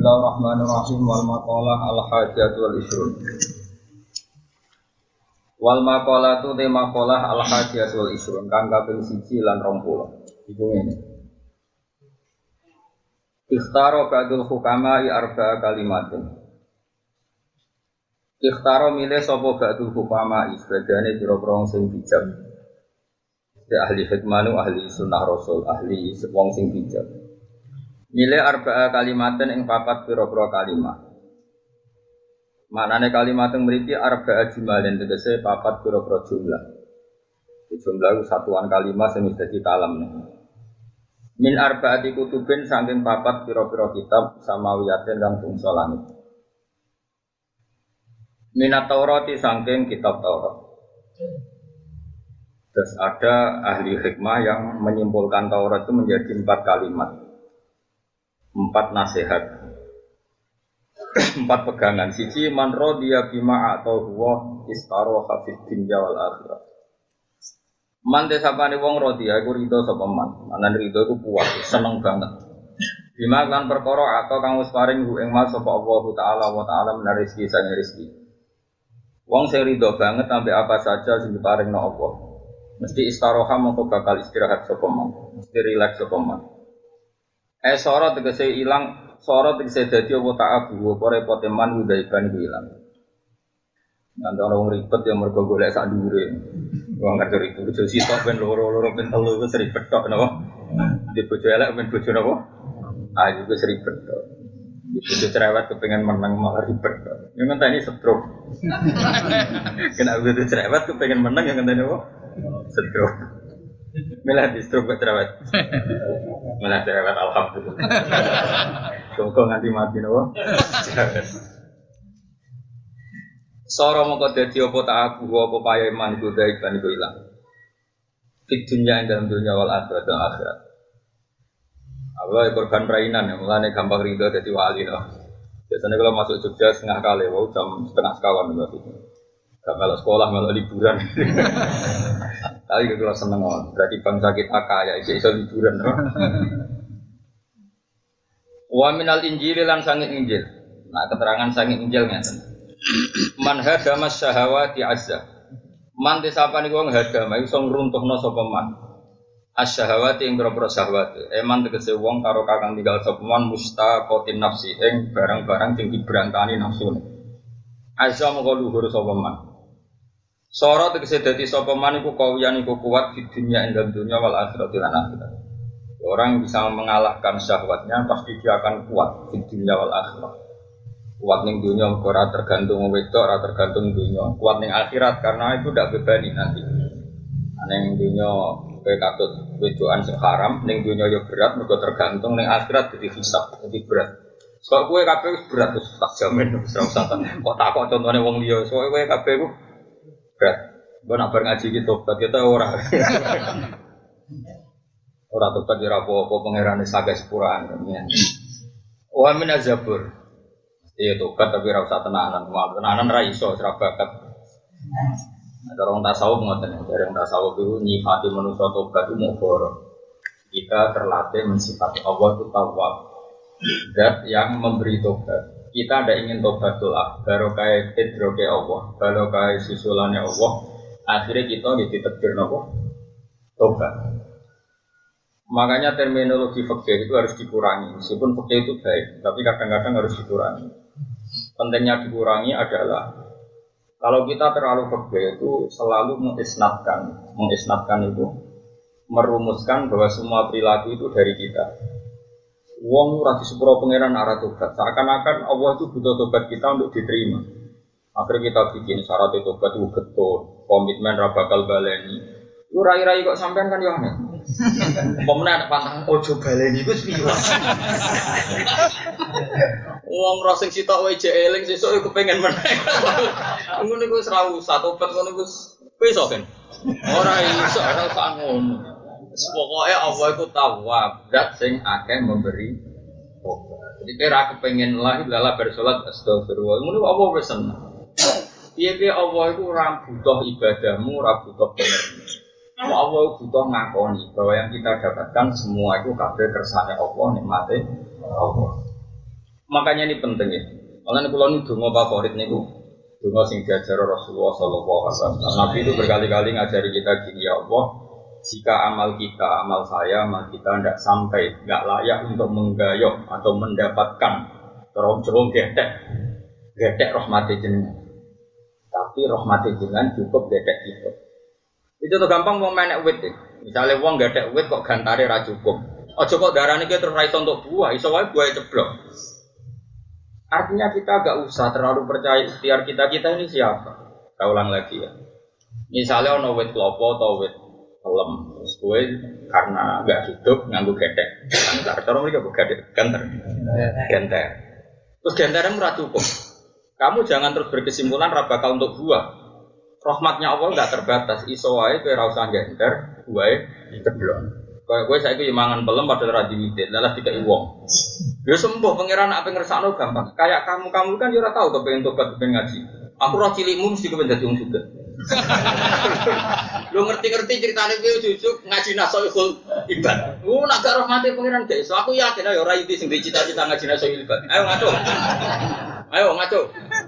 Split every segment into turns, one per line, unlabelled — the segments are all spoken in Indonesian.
Bismillahirrahmanirrahim wal maqalah al hajat wal isrun. Wal maqalah tu te maqalah al hajat wal isrun kang kaping siji lan 20. Iku ngene. Ikhtaro ba'dul hukama i arba'a kalimatin. Ikhtaro milih sapa ba'dul hukama i sebagane pira-pira sing bijak. Ahli hikmanu ahli sunnah rasul ahli wong sing bijak. Milih arba'a kalimatin ing papat pira-pira kalimat. Maknane kalimat yang mriki arba'a jumalin tegese papat pira-pira jumlah. Jumlah itu satuan kalimat sing dadi kalam nih. Min arba'ati kutubin saking papat pira-pira kitab samawiyatin kang bangsa langit. Minat Taurati saking kitab Taurat. Terus ada ahli hikmah yang menyimpulkan Taurat itu menjadi empat kalimat empat nasihat. Empat pegangan. Siji man rodiya bima atau huwa istaro hafid dunya wal akhirat man desapane wong rodiya iku rido sapa man? Manan rido iku puas seneng banget. Bima kan perkara atau kang wis paring ing mas sapa Allah taala wa taala menawi rezeki sange rezeki. Wong sing rido banget sampai apa saja sing diparingno Allah. Mesti istaroha mongko bakal istirahat sapa man? Mesti rileks sapa man Eh soro tegese ilang, soro tegese dadi apa tak abu, apa repote man udaiban ku ilang. Nanti orang ribet yang mereka golek sak dure. Wong ngerti ribet, bojo sitok ben loro-loro ben telu wis ribet tok napa? Di bojo elek ben bojo napa? Ah juga ribet tok. Di bojo cerewet kepengen menang malah ribet tok. Yang ngenteni stroke. Kena bojo cerewet kepengen menang yang ngenteni apa? Stroke. Milah di stroke cerewet. Milah cerewet alhamdulillah. Kok nganti mati nopo? Soro mongko dadi apa tak aku apa paya iman iku daik lan iku ilang. Fid dunya ing dalam dunya wal akhirat dan akhirat. Allah korban perainan ya, mulane gampang ridho dadi wali loh. Biasanya kalau masuk Jogja setengah kali, wow jam setengah sekawan berarti. Gak melok sekolah, melok liburan. Tapi kalau seneng on, berarti bangsa kita kaya, iso iso liburan. Wa minal injil lan sangit injil. Nah keterangan sangit injil ngeten. Man hadama syahawati azza. Man disapa niku wong hadama iso ngruntuhno sapa man. Asyahawati ing boro syahwat. Eman tegese wong karo kakang tinggal sapa man mustaqatin nafsi ing barang-barang sing diberantani nafsu. Azza mongko luhur sapa man. Soro tegese dadi sapa man iku kawiyan iku kuat di dunia dalam dunia wal akhirat lan akhirat. Orang bisa mengalahkan syahwatnya pasti dia akan kuat di dunia wal akhirat. Kuat ning dunia ora tergantung wedok, ora tergantung dunia. Kuat ning akhirat karena itu tidak bebani nanti. Ning dunia kowe katut wedokan sing haram, ning dunia yo berat mergo tergantung ning akhirat jadi hisab, jadi berat. Soal kue kabeh berat terus tak jamin ora usah kok contone wong liya. Soal kue kabeh berat. Gue nak ngaji gitu, kita ora. ora tobat ora apa-apa pangerane saged sepuraan. Wa min azabur. Iya tobat tapi ora usah tenanan. Wah, tenanan ra iso ora bakat. Ada orang tasawuf ngoten, ada orang tasawuf itu nyifati manusia tobat itu mau Kita terlatih mensifati Allah itu tawab. Zat yang memberi tobat. Kita ada ingin tobat doa, baru kayak hidroke Allah, baru kayak susulannya Allah. Akhirnya kita di takdir nopo tobat. Makanya terminologi fakir itu harus dikurangi. Meskipun fakir itu baik, tapi kadang-kadang harus dikurangi. Pentingnya dikurangi adalah kalau kita terlalu fakir itu selalu mengisnatkan, mengisnatkan itu merumuskan bahwa semua perilaku itu dari kita. Wong ora disepuro pangeran arah tobat. Seakan-akan Allah itu butuh tobat kita untuk diterima. Akhirnya kita bikin syarat tobat itu betul, komitmen ra bakal baleni. Lu rai-rai kok sampean kan yo aneh. Pemenang pantang ojo baleni iku piye. Wong ora sing sitok wae jek eling sesuk iku pengen meneh. Ngono iku ora usah tobat ngono iku wis kan. Ora iso ora usah ngono. Pokoknya Allah itu tawab, zat sing akeh memberi obat. Jadi kira kepengen lah lala bersolat astagfirullah. Mungkin Allah wis seneng. Iya dia Allah itu ora butuh ibadahmu, ora butuh pengertian. Allah butuh ngakoni bahwa yang kita dapatkan semua itu kabeh kersane Allah, nikmate Allah. Makanya ini penting ya. Nih pulau ini dungo favorit nih Dungo sing diajar Rasulullah Sallallahu Alaihi Wasallam. Nabi itu berkali-kali ngajari kita gini ya Allah, jika amal kita, amal saya, amal kita tidak sampai, nggak layak untuk menggayok atau mendapatkan terong-terong gedek, gedek rahmati jenengan. Tapi rahmati jenengan cukup gedek itu. Itu tuh gampang mau main wit deh. Misalnya uang gedek wit kok gantare ra cukup. Oh coba darah ini terus untuk buah, iso wae buah ceblok. Artinya kita agak usah terlalu percaya ikhtiar kita kita ini siapa. Kita ulang lagi ya. Misalnya ono wit klopo atau wit terus gue karena nggak hidup nganggu gedek. Gantar, cara mereka bukan gantar, genter. Terus genter yang murah cukup. Kamu jangan terus berkesimpulan rabaka untuk buah. Rahmatnya Allah nggak terbatas. Iso wae ora usah genter, buahe ceblok. Kayak gue saya itu mangan belum padahal radhi witir, lalah tiga wong. Ya sembuh pangeran apa ngersakno gampang. Kayak kamu kamu kan juga tahu kepengen tobat kepengen ngaji. Aku roh cilikmu mesti kepengen dadi wong. Lu ngerti-ngerti ceritanya piye jujuk ngaji nasoihul ibad. Lu nak gak rahmati pangeran gak iso. Aku yakin ayo ora itu sing cita-cita ngaji nasoihul ibad. Ayo ngaco. Ayo ngaco.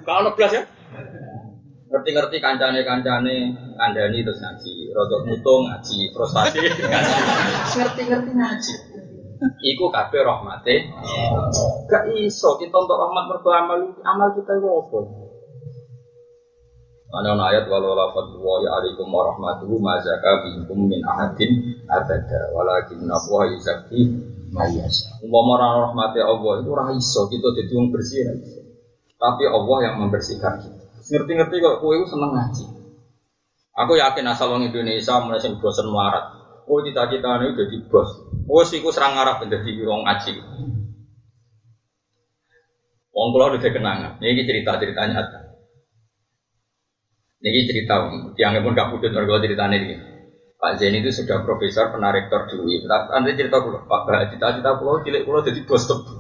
Gak ono blas ya. Ngerti-ngerti kancane-kancane kandani terus ngaji. Rodok mutung ngaji, frustasi. Ngerti-ngerti ngaji. Iku kabeh rahmate. Gak iso kita untuk rahmat mergo amal amal kita iku? Ana ana ayat walau la fadlu ya alaikum warahmatuhu ma zaka bikum min ahadin abada walakin Allah yuzakki mayas. Umpama ora rahmate Allah itu ora iso kita dadi wong bersih. Tapi Allah yang membersihkan kita. Ngerti-ngerti kok kowe seneng ngaji. Aku yakin asal wong Indonesia mulai sing bosen melarat. Oh cita-citane jadi bos. Oh iku serang arep dadi wong ngaji. Wong kula udah kenangan. Ini cerita-cerita nyata. Ini cerita, yang pun gak putih kalau ceritanya ini. Pak Zain itu sudah profesor, pernah rektor di UI. Nanti cerita dulu, Pak cita-cita pulau cilik pulau jadi bos tebu.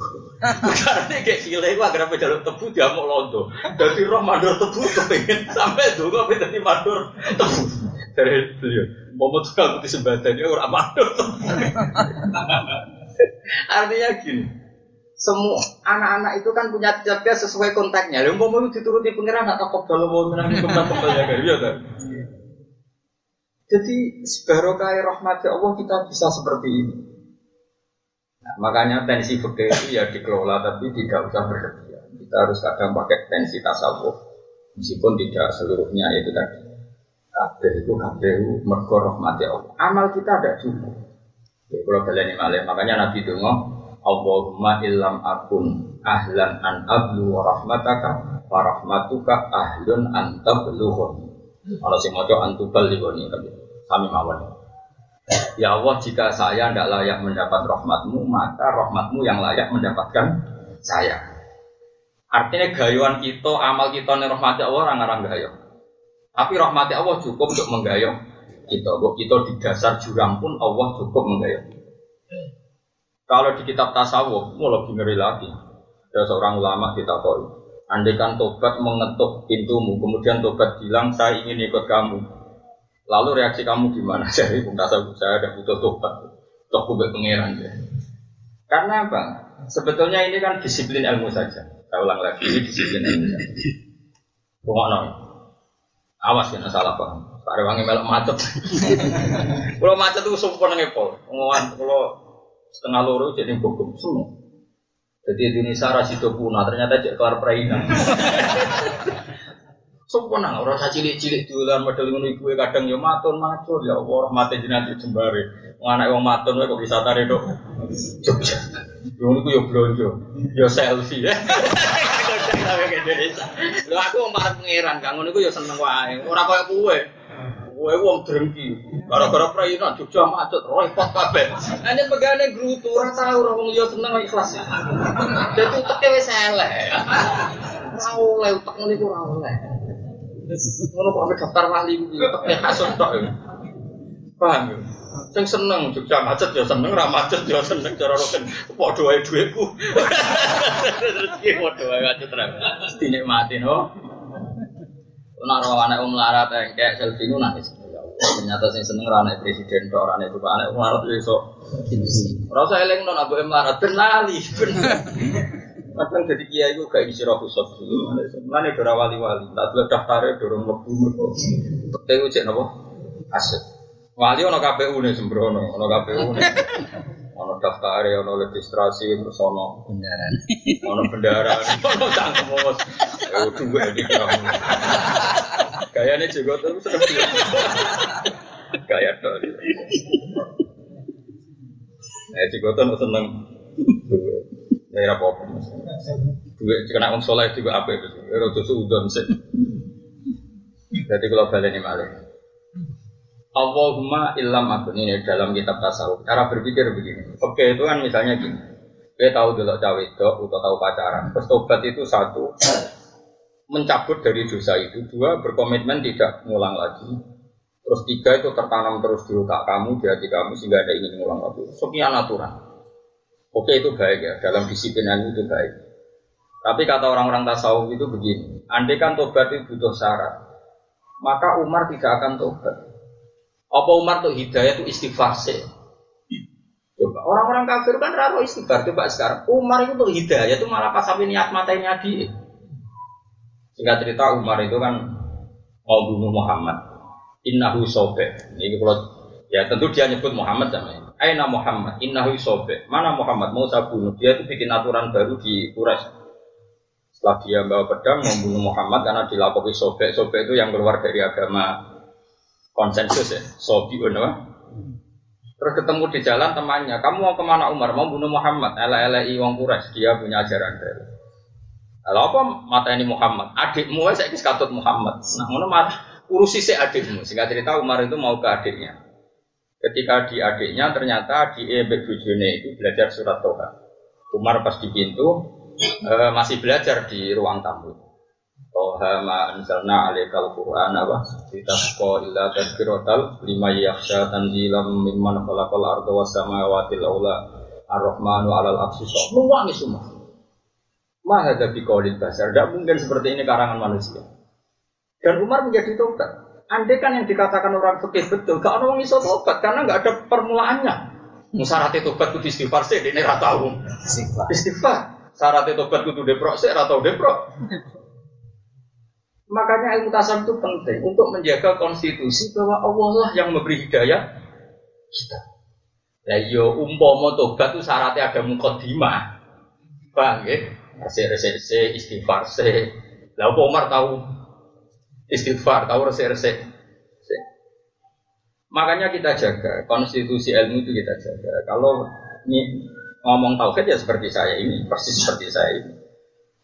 Karena kayak cilik gua agar jalur tebu dia mau londo. Dari roh mandor tebu kepengen sampai dulu apa jadi mandor tebu. Dari beliau, mau tuh kalau di sembatan dia orang mandor tebu. Artinya gini, semua anak-anak itu kan punya cerdas sesuai kontaknya. Lalu mau itu dituruti pengiran atau kobal mau menang kebal kobal ya kan? Iya kan? Jadi sebarokai rahmat Allah kita bisa seperti ini. Nah, makanya tensi fikih itu ya dikelola tapi tidak usah berlebihan. Kita harus kadang pakai tensi tasawuf meskipun tidak seluruhnya itu tadi. Kabeh itu kabeh mergo rahmat Allah. Amal kita ada cukup. Ya, kalau kalian ini makanya Nabi itu Allahumma illam akun ahlan an ablu wa rahmataka wa rahmatuka ahlun an tablughun. Kalau sing maca antubal ligoni tapi kami mawon. Ya Allah, jika saya tidak layak mendapat rahmatmu, maka rahmatmu yang layak mendapatkan saya. Artinya gayuan kita, amal kita nih rahmati Allah orang orang gayo. Tapi rahmati Allah cukup untuk menggayok kita. Kok kita di dasar jurang pun Allah cukup menggayok. Kalau di kitab tasawuf, mau lebih ngeri lagi. Ada seorang ulama kita tahu. Andaikan tobat mengetuk pintumu, kemudian tobat bilang saya ingin ikut kamu. Lalu reaksi kamu gimana? Jadi pun tasawuf saya ada butuh tobat. Toh kubek pangeran ya. Karena apa? Sebetulnya ini kan disiplin ilmu saja. Saya ulang lagi, ini disiplin ilmu saja. Rumah Awas ya salah paham. Tak wangi melok macet. Kalau macet itu sumpah nengepol. Ngowan kalau setengah loro jadi bogem semua. Jadi Indonesia rasido punah ternyata cek kelar perainan. Sempurna, orang saya cilik-cilik duluan model ngono iku kadang yo matun macul ya Allah mati jenazah jembare. Wong anak wong matun kok bisa tarik dok. Jogja. Yo niku yo blonjo, yo selfie ya. Lho aku parek pangeran, kang ngono iku yo seneng wae. Ora koyo kowe. Kowe wong drengki. Gara-gara prainan Jogja macet, repot kabeh. Ane pegane grutu ora tau ora wong yo seneng ikhlas. Dadi uteke wis elek. Ora oleh utek ngene iku ora oleh. Ngono kok ame daftar wali kuwi uteke kasut tok. Paham ya? Sing seneng Jogja macet ya seneng, ra macet ya seneng cara roken. Padha wae dhuwitku. Rezeki padha wae macet ra. Dinikmati no. Nek ora anak wong melarat engkek selfie nu nangis. Ya ternyata sing seneng ora anak presiden ora anak bapak anak melarat yo iso. Ora usah eling non abu melarat ben lali. Kadang jadi kiai itu gak isi roh dulu. Mana dora wali-wali, tak dulu daftarnya dorong lebu. Tapi cek nopo aset. Wali ono KPU nih sembrono, ono KPU nih. Ono daftar ono registrasi, terus ono
Beneran.
ono bendara, ono cangkemus. Eh dua di kamu. Kayaknya juga tuh sudah Kayak tuh. Eh juga tuh seneng. Ya apa-apa. Duit kena wong soleh juga apa itu. Rodo suudon sih. Jadi kalau balik ini malah. Allahumma illam akun ini dalam kitab tasawuf. Cara berpikir begini. Oke itu kan misalnya gini. Kita tahu dulu cawe itu atau tahu pacaran. Terus tobat itu satu mencabut dari dosa itu. Dua berkomitmen tidak ngulang lagi. Terus tiga itu tertanam terus di otak kamu, di hati kamu sehingga ada ingin ngulang lagi. Sekian aturan. Oke itu baik ya, dalam disiplin itu baik. Tapi kata orang-orang tasawuf itu begini, andai kan tobat itu butuh syarat, maka Umar tidak akan tobat. Apa Umar tuh hidayah itu istighfar sih? Coba orang-orang kafir kan raro istighfar. Coba sekarang Umar itu tuh hidayah itu malah pas sampai niat matanya dia. Singkat cerita Umar itu kan mau bunuh Muhammad. Innahu sobek. Ini kalau ya tentu dia nyebut Muhammad namanya. Aina Muhammad, innahu sobek. Mana Muhammad mau saya bunuh? Dia itu bikin aturan baru di Quraisy. Setelah dia bawa pedang membunuh Muhammad karena dilakukan sobek. Sobek itu yang keluar dari agama konsensus ya. Sobi apa? Terus ketemu di jalan temannya, kamu mau ke mana Umar? Mau bunuh Muhammad? Ela-elai wong Quraisy, dia punya ajaran baru. Lalu apa mata ini Muhammad? Adikmu saya kis katut Muhammad. Nah, mana mah urusi si adikmu. Sehingga cerita Umar itu mau ke adiknya. Ketika di adiknya ternyata di Ebek Bujune itu belajar surat Toha. Umar pas di pintu eh, masih belajar di ruang tamu. Toha ma anzalna alaikal Qur'an apa? Litasqa illa tadhkiratal lima yakhsha tanzilam mimman khalaqal arda was samawati aula ar-rahmanu 'alal arsy Luang semua. Mahada biqaulil basar. Tidak mungkin seperti ini karangan manusia. Dan Umar menjadi tobat. Andai kan yang dikatakan orang fikih betul, gak ada orang iso tobat karena nggak ada permulaannya. Musyarat tobat kudu istighfar sih, ini rata umum.
Istighfar.
Istighfar. Syarat tobat kudu deprok sih, rata deprok. Makanya ilmu tasawuf itu penting untuk menjaga konstitusi bahwa Allah lah yang memberi hidayah kita. Ya yo umpama tobat itu syaratnya ada mukodimah. Bang, ya? Resik-resik istighfar se. Lah Umar tahu istighfar, tahu resik-resik. Makanya kita jaga konstitusi ilmu itu kita jaga. Kalau ini ngomong tauhid ya seperti saya ini, persis seperti saya ini.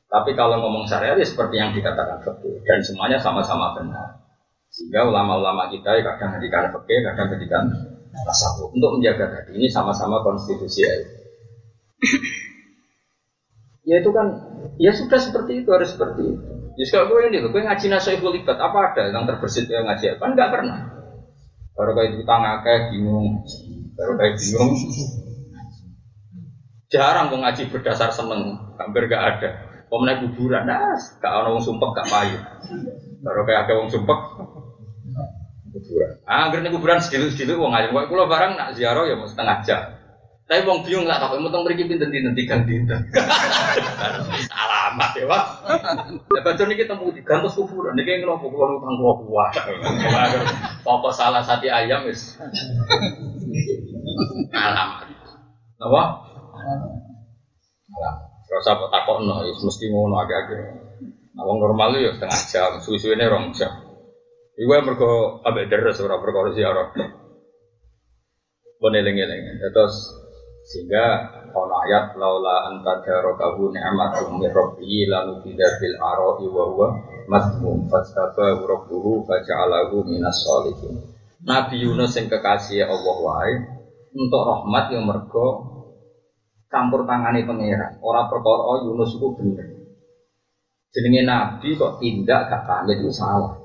Tapi kalau ngomong syariat ya seperti yang dikatakan fikih dan semuanya sama-sama benar. Sehingga ulama-ulama kita ya kadang ngedikan fikih, kadang ngedikan tasawuf untuk menjaga tadi ini sama-sama konstitusi ilmu. ya itu kan ya sudah seperti itu harus seperti itu. Jadi kalau gue ini, gue ngaji nasoibul libat apa ada yang terbersit yang ngaji kan nggak pernah. Baru kayak utang akeh bingung, baru kayak bingung. Jarang mau ngaji berdasar seneng, hampir gak ada. Pemenang kuburan, nah, gak ada wong sumpek gak payu. Baru kayak ada wong sumpek kuburan. Ah, akhirnya kuburan sedikit-sedikit wong aja. Kalau barang nak ziarah ya mau setengah jam. Tapi wong bingung lah, tapi mau mriki pinten dinten tigang dinten. Alamat ya, Pak. Ya baca niki temu di gantos kuburan, niki ngelompok kula utang kula kuat. Pokok salah satu ayam wis. Alamat. Napa? Alamat. Rasa kok takokno, wis mesti ngono agak-agak. Nah, normal ya setengah jam, suwi-suwine rong jam. Iku mergo ambek deres ora perkara ziarah. Boneling-eling. Terus sehingga ono ayat laula anta darakahu ni'matum min rabbihi lanu bidabil ara'i wa huwa mazmum fastaba rabbuhu faja'alahu minas sholihin Nabi Yunus yang kekasih Allah wae untuk rahmat yang mergo campur tangani pangeran. Ora perkara Yunus itu bener. Jenenge Nabi kok tindak gak pamit itu salah.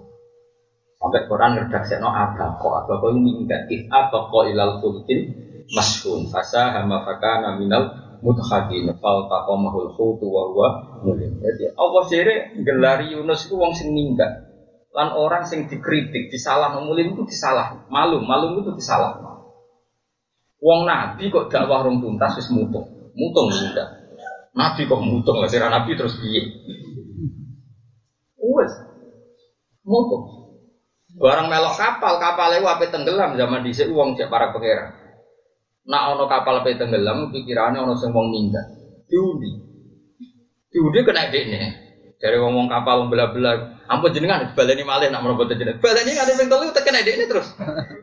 Sampai Quran ngerdakseno abako. Abako itu minggat if abako ilal fulkin mashun fasa hama fakana minal muthadin fal taqamahul khutu wa huwa mulim. Jadi Allah sire gelari Yunus itu wong sing minggat. Lan orang sing dikritik, disalah mulim itu disalah, malum, malum itu disalah. Wong nabi kok dakwah rong tuntas wis mutung, mutung udah. Nabi kok mutung lah, sirah Nabi terus piye? Wes, mutung. Barang melok kapal, kapal itu apa tenggelam zaman di uang cek para pangeran. Nak ono kapal apa tenggelam, pikirannya ono semua minggat. Diundi, diundi kena dekne. Dari ngomong kapal belah-belah, ampun jenengan baleni malih nak merobot jenengan. Baleni ada yang telu tekan dekne terus.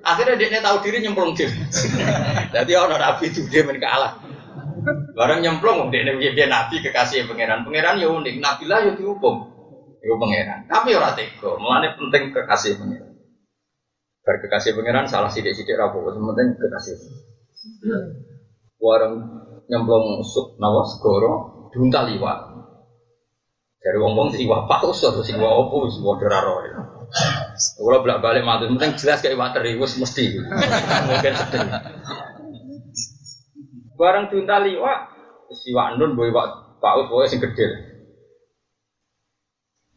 Akhirnya dekne tahu diri nyemplung diri. Jadi ono nabi dia menikah kalah. Barang nyemplung, dia dia nabi kekasih pangeran. Pangeran ya unik, nabi lah ya dihukum. Itu pangeran. Tapi orang tega, mulanya penting kekasih pangeran. Bar kekasih pangeran salah sidik-sidik rapuh, penting kekasih. Warang nyemplung sup nawa segoro, diuntal iwak. Dari wong-wong sing iwak paus atau sing iwak opo sing wae ora Kalau belak balik mati, penting jelas kayak iwak teri, mesti. Mungkin sedih. Barang diuntal iwak, si Wandun boy wak paus boy sing gede.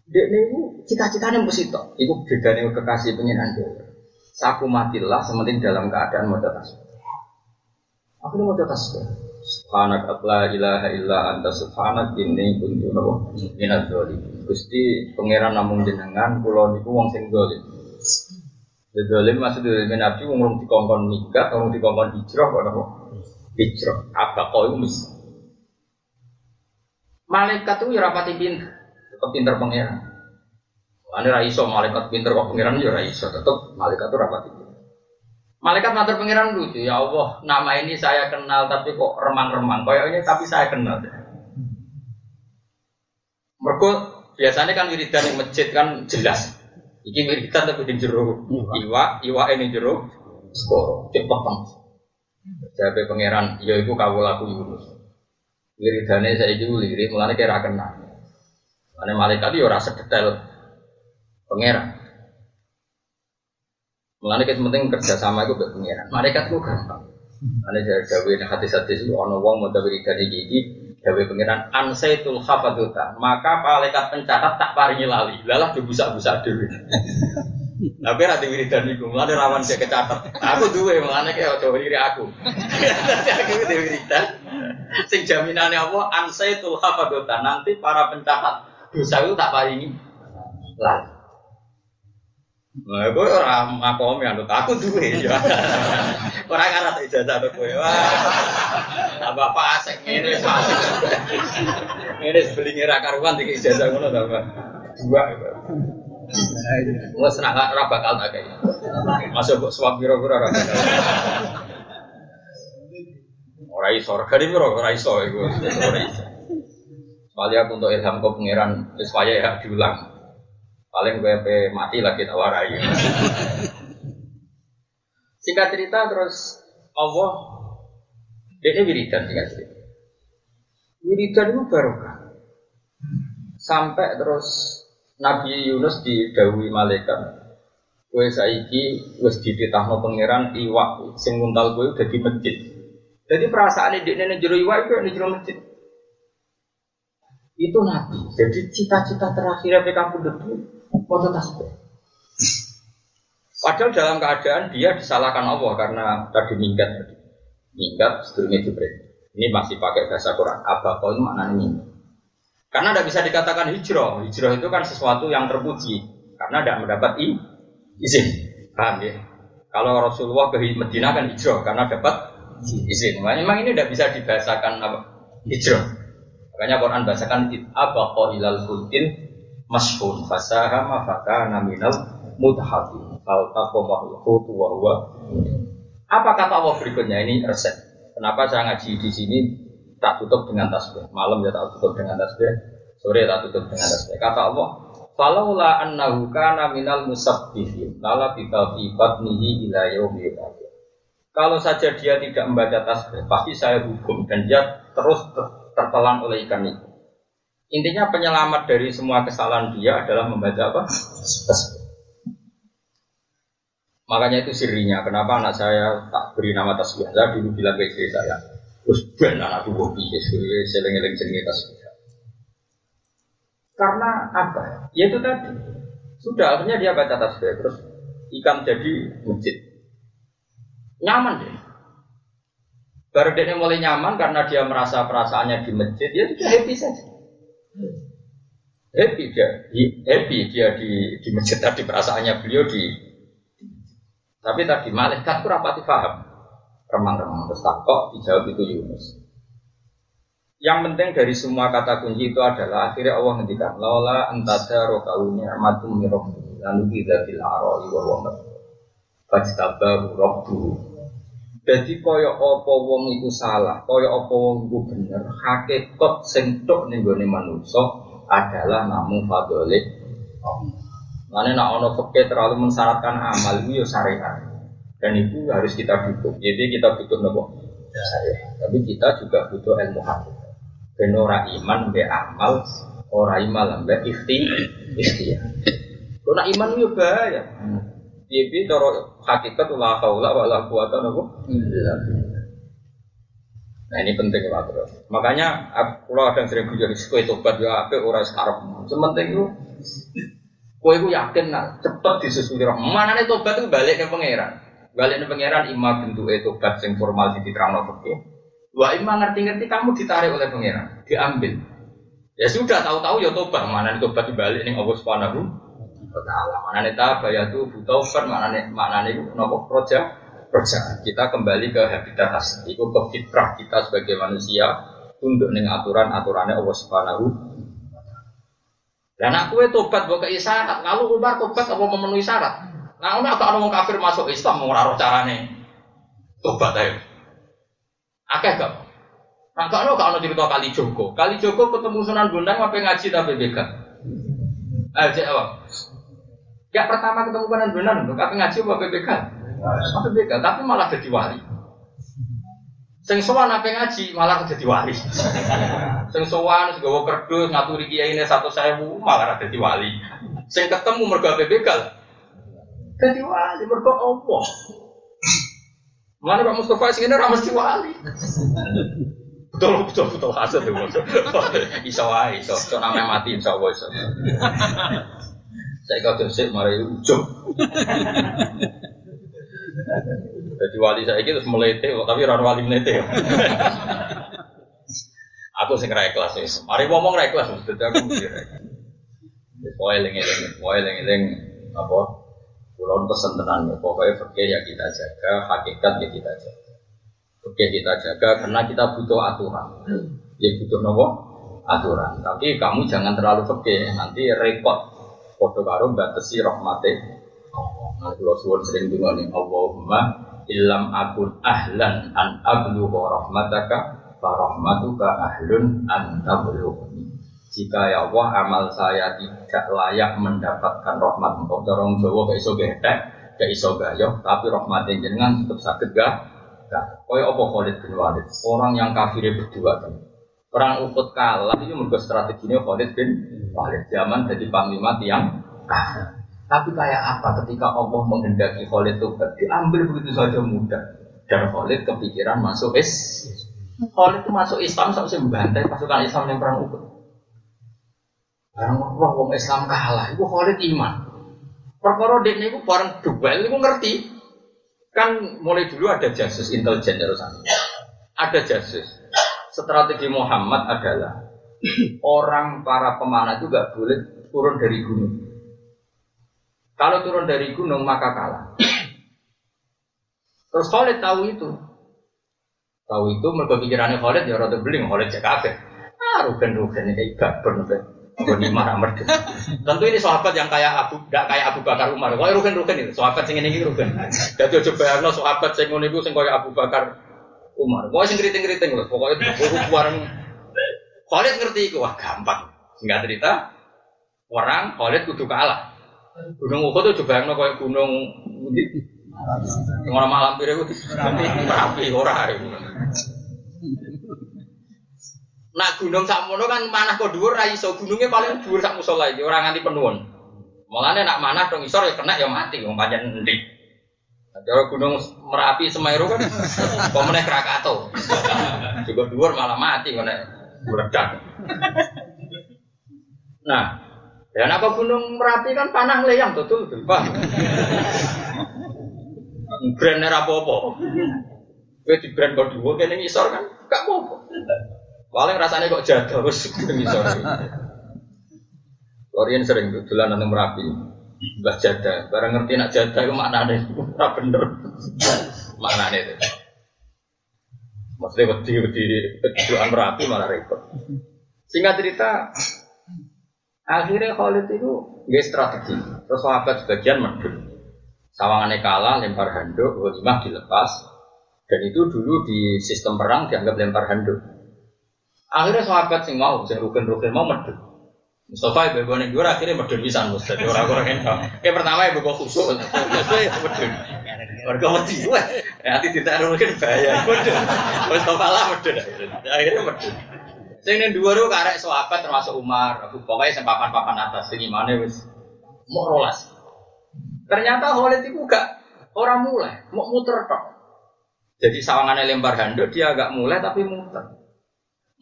Dek niku cita-citanya mesti tok. Iku bedane kekasih pengiran dia. Saku matilah sementing dalam keadaan mau tasbih. Aku mau tasbih. Subhanak la ilaha illa anta. Subhanak ini kuntu nabo minat doli. Gusti pangeran namun jenengan pulau niku wong sing dolim. Dolim maksud dolim nabi wong dikongkon nikah, wong dikongkon hijrah kok hijrah. Apa kau itu mis? Malaikat itu ya rapati pinter. Tetap pinter pangeran. Ane raiso malaikat pinter kok pangeran ya raiso tetap malaikat itu rapati pinter Malaikat matur pangeran lucu, ya Allah, nama ini saya kenal tapi kok remang-remang. Kayaknya tapi saya kenal. Mereka biasanya kan wiridan yang masjid kan jelas. Iki wiridan tapi di jero iwa, iwa ini jero skoro, cepat banget. Jabe pangeran, ya iku kawulaku Yunus. Wiridane saya itu lirik, mulane kira kenal. Mulane malaikat yo ora sedetail pangeran. Mulane kita penting kerjasama itu buat pangeran. Malaikat itu gampang. Dari dawe ning hati hati itu ono wong mau wiridan iki iki dawe pangeran ansaitul hafaduta. Maka malaikat pencatat tak paringi lali. Lalah dibusak-busak dhewe. Tapi nanti wiridan iku, mulane rawan saya kecatet. Aku duwe, mulane kayak ojo wiri aku. Nanti aku wiridan. Sing jaminannya apa? Ansaitul hafadota. Nanti para pencatat dosa itu tak paringi lah. Nah, gue orang makom yang aku duwe ya. Orang ngarat ijazah tuh gue. Wah, bapak asik ini asik. Ini beli ngira karuan tiga ijazah ngono tambah dua. Wes nak ora bakal tak kayak. Masuk kok suap pira-pira ora bakal. Ora iso, regane pira ora iso iku. Ora iso. Aku untuk ilham kau pangeran wis ya diulang. Paling gue mati lagi tak warai. Singkat cerita terus Allah dia wiridan singkat cerita. Wiridan itu barokah. Sampai terus Nabi Yunus didawi malaikat. Kue saiki wis dititahno pangeran iwak sing nguntal kue udah di masjid. Jadi perasaan ini nenek jero iwak itu di jero masjid. Itu Nabi. Jadi cita-cita terakhir yang kamu debu foto tasbih. Padahal dalam keadaan dia disalahkan Allah karena tadi minggat tadi. Minggat sedurunge Jibril. Ini masih pakai bahasa Quran. Apa kau ini maknanya minggat? Karena tidak bisa dikatakan hijrah. Hijrah itu kan sesuatu yang terpuji. Karena tidak mendapat izin. Paham ya? Kalau Rasulullah ke Medina kan hijrah karena dapat izin. Memang ini tidak bisa dibahasakan apa? Hijrah. Makanya Quran bahasakan abaqa ilal fulkin mashhun fasaha mafaka naminal mudhati al taqamahu wa huwa apa kata Allah berikutnya ini resep kenapa saya ngaji di sini tak tutup dengan tasbih. Malam ya tak tutup dengan tasbih. Sore tak tutup dengan tasbih. Kata Allah, Falaula annahu kana minal musabbihin lala bika fi batnihi ila yaumi Kalau saja dia tidak membaca tasbih, pasti saya hukum dan dia terus tertelan oleh ikan itu. Intinya penyelamat dari semua kesalahan dia adalah membaca apa? Makanya itu sirinya. Kenapa anak saya tak beri nama tasbih? Saya dulu bilang ke istri saya, Terus ben anak tubuh piye seling-eling jenenge tasbih. Karena apa? Ya itu tadi. Sudah akhirnya dia baca tasbih terus ikan jadi masjid. Nyaman deh. Baru dia mulai nyaman karena dia merasa perasaannya di masjid, dia sudah happy saja. Happy dia, happy dia di di masjid tadi perasaannya beliau di. Tapi tadi malaikat itu rapati paham, remang-remang terus kok dijawab itu Yunus. Yang penting dari semua kata kunci itu adalah akhirnya Allah ngendikan laula antada rokalu ni'matum mirabbi lalu tidak dilaro iwa wa fajtabahu rabbuhu jadi kaya apa wong iku salah, kaya apa wong iku bener, hakikat sing tok ning gone adalah namun fadhole Mana nak ono fakir terlalu mensyaratkan amal itu ya syariat. Dan itu harus kita butuh. Jadi kita butuh nopo syariat. Tapi kita juga butuh ilmu hati. Ben ora iman be amal, ora iman be ikhti ikhtiar. Kalau iman itu bahaya. Iya, bi cara hakikat la haula wala quwata napa Nah ini penting lah terus. Makanya aku ada yang sering bujur kue tobat ya apa orang sekarang. Sementing itu kue itu yakin nak cepet disusuli roh. Mana nih tobat itu balik ke pangeran. Balik ke pangeran ima bentuk itu tobat sing formal di terang oke. Wah ima ngerti-ngerti kamu ditarik oleh pangeran, diambil. Ya sudah tahu-tahu ya tobat. Mana nih tobat dibalik nih Allah subhanahu taala. Mana nih ya tuh butuh mana nih mana nih nopo proja proja. Kita kembali ke habitat asli, itu ke fitrah kita sebagai manusia tunduk dengan aturan aturannya Allah Subhanahu. Dan aku itu tobat bukan isyarat. Kalau Umar tobat apa memenuhi syarat? Nah, aku agak orang kafir masuk Islam mau ngaruh carane tobat ayo. Akeh gak? Nah, kalau kalau cerita kali Joko, kali Joko ketemu Sunan Bonang apa ngaji tapi bega. Ayo jawab. Ya pertama ketemu kanan benar, tapi ngaji apa PPK? Apa PPK, tapi malah jadi wali. Sing sowan apa ngaji malah jadi wali. Sing sowan segawa kerdus ngaturi kiai ini satu sewu malah jadi wali. Sing ketemu mergo PPK. Jadi wali mergo Allah. Mana Pak Mustafa sing ini mesti wali. Betul betul betul hasil tuh. Iso wae iso, iso namanya mati insya Allah. Saya kau tersik marai ujung. Jadi wali saya itu melete, tapi orang wali melete. aku sing ra ikhlas wis. Mari ngomong ra ikhlas mesti aku mikir. Poe eling-eling, apa? Kulon pesen tenan ya, pokoknya fakir ya kita jaga, hakikat ya kita jaga. Fakir kita jaga karena kita butuh aturan. Ya butuh nopo? Aturan. Tapi kamu jangan terlalu fakir, nanti repot Foto karo batasi rahmate Nah, kalau suwon sering dengar Allahumma ilam akun ahlan an ablugha rahmataka fa rahmatuka ahlun an tablughni. Jika ya Allah amal saya tidak layak mendapatkan rahmat engkau dorong Jawa gak iso getek, gak iso gayo, tapi rahmat jenengan tetap sakit gak? Gak. Kaya apa Khalid bin Walid? Orang yang kafir berdua kan. Orang ukut kalah itu menurut strateginya Khalid bin Khalid zaman jadi panglima tiang. Tapi kayak apa ketika Allah menghendaki Khalid itu diambil begitu saja mudah dan Khalid kepikiran masuk is Khalid itu masuk Islam sampai membantai pasukan Islam yang perang Uhud. Barang roh wong Islam kalah, itu Khalid iman. Perkara ini itu barang duel itu ngerti. Kan mulai dulu ada jasus intelijen terusan. Ada jasus. Strategi Muhammad adalah orang para pemanah itu gak boleh turun dari gunung. Kalau turun dari gunung maka kalah. Terus Khalid tahu itu. Tahu itu mereka pikirannya Khalid ya rada beling Khalid cek kafe. Ah rugen rugen kayak gaber nih. Boni marah merdu. Tentu ini sahabat yang kayak Abu, gak kayak Abu Bakar Umar. Kau rugen itu, sahabat sing ini rugen. Jadi coba bayangno sahabat sing ngono iku sing kayak Abu Bakar Umar. Kau sing keriting keriting loh. Pokoknya buruk warung. Khalid ngerti itu wah gampang. Singkat cerita, orang Khalid kudu kalah. Gunung Uhud itu juga yang kayak gunung di orang malam itu rapi ora. Nah gunung sakmono kan mana kok dhuwur ra iso gunungnya paling dhuwur sak musala iki ora nganti penuhun. Mulane nak manah dong isor ya kena ya mati wong pancen endi. Kalau gunung Merapi Semeru kan pemenang Krakatau. Juga dhuwur malah mati kena meledak. Nah, Ya apa gunung Merapi kan panah leyang betul betul pak. Brand apa apa. Kowe di brand kok dua kene ngisor kan gak apa-apa. Paling rasanya kok jaga wis ngisor. Korean sering dolan nang Merapi. Mbah jada, barang ngerti nak jada itu maknane ora bener. maknane itu. Maksudnya wedi wedi doan Merapi malah repot. Singkat cerita, akhirnya Khalid itu nggak strategi. Terus sahabat sebagian medun. Sawangannya kalah, lempar handuk, ghanimah dilepas. Dan itu dulu di sistem perang dianggap lempar handuk. Akhirnya sahabat sing mau, sing rugen-rugen mau medun. Mustafa ibu gue dua akhirnya medun bisa Mustafa orang-orang yang kayak pertama ibu gue khusuk, ya medun. Warga mati gue, nanti ditaruh mungkin bahaya medun. Mustafa lah medun, akhirnya medun. Sing ning dhuwur ku karek sahabat termasuk Umar, pokoknya sing papan-papan atas sing imane wis mau rolas. Ternyata Khalid itu gak orang mulai, mau muter tok. Jadi sawangannya lempar handuk dia agak mulai tapi muter.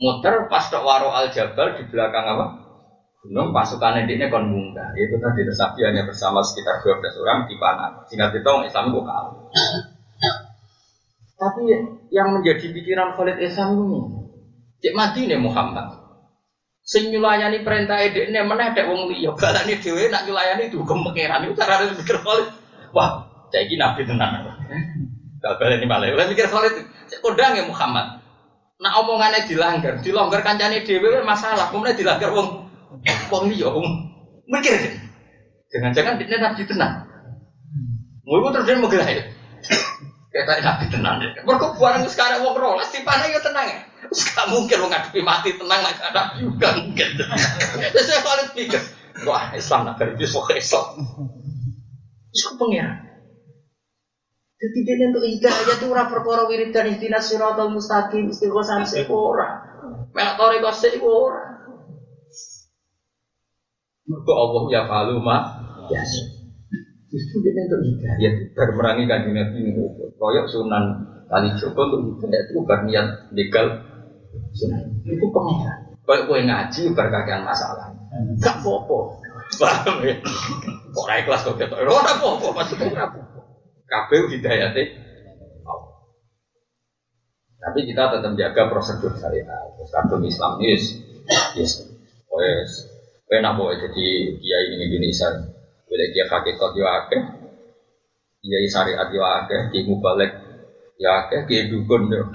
Muter pas tok waro al jabal di belakang apa? Gunung pasukan ini kon munggah. Itu tadi tersapi hanya bersama sekitar 12 orang di panah. Singkat itu Islam kok kalah. Tapi yang menjadi pikiran Khalid Islam ini, cek mati nih Muhammad. Sing nyulayani perintah edek ini mana ada wong liya balani dhewe nak nyulayani itu pangeran itu cara mikir Khalid. Wah, cek iki nabi tenan. Gak ini malah. Lah mikir Khalid, cek kodang ya Muhammad. Nak omongannya dilanggar, dilanggar kancane dhewe masalah, kemudian dilanggar wong wong liya wong mikir. Jangan-jangan dia nabi tenan. Mau terus dia menggelar. Kayak nabi tenan. Mergo barang sekarang wong rolas dipane yo tenang ya. Mungkin lo ngadepi mati tenang lagi ada juga mungkin. Terus saya paling pikir, wah Islam nak kerja sok Islam. Itu pengiran. Jadi dia untuk hidayah itu ora perkara wiridan ihdinas siratal mustaqim istighosah sik ora. Melak sik ora. Mergo Allah ya falu ma ya. Justru dia untuk hidayah bermerangi kanjeng Nabi ini. Koyok sunan kali Joko untuk hidayah itu bukan niat legal sunan. Itu pengiran. Kayak gue ngaji berkagian masalah. Gak popo. Paham ya? Kok naik kelas kok gitu? Ora popo, maksudnya ora popo. Kabeh hidayate Tapi kita tetap jaga prosedur syariat. Terus kadung Islam yes, yes, wes, enak boleh jadi kiai ini Indonesia. Boleh kiai hakikat yo akeh, kiai syariat yo akeh, kiai mubalek ya akeh, kiai dukun yo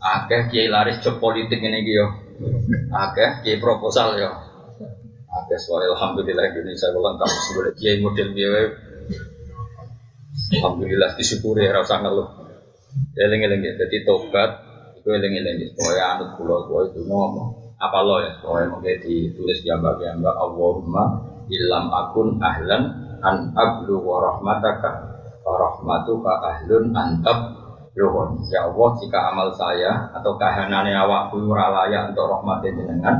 akeh, kiai laris job politik ini yo akeh, kiai proposal yo akeh. Soalnya alhamdulillah Indonesia kalau lengkap sebagai kiai model biaya Alhamdulillah disyukuri ya rasa ngeluh. Eling-eling ya, jadi tobat itu eling-eling supaya anut pulau itu ngomong apa lo ya? Supaya mungkin ditulis di ambak ambak Allahumma ilam akun ahlan an ablu wa rahmataka wa rahmatuka ahlun antab luhun ya Allah jika amal saya atau kahanane awak ora layak untuk rahmatin jenengan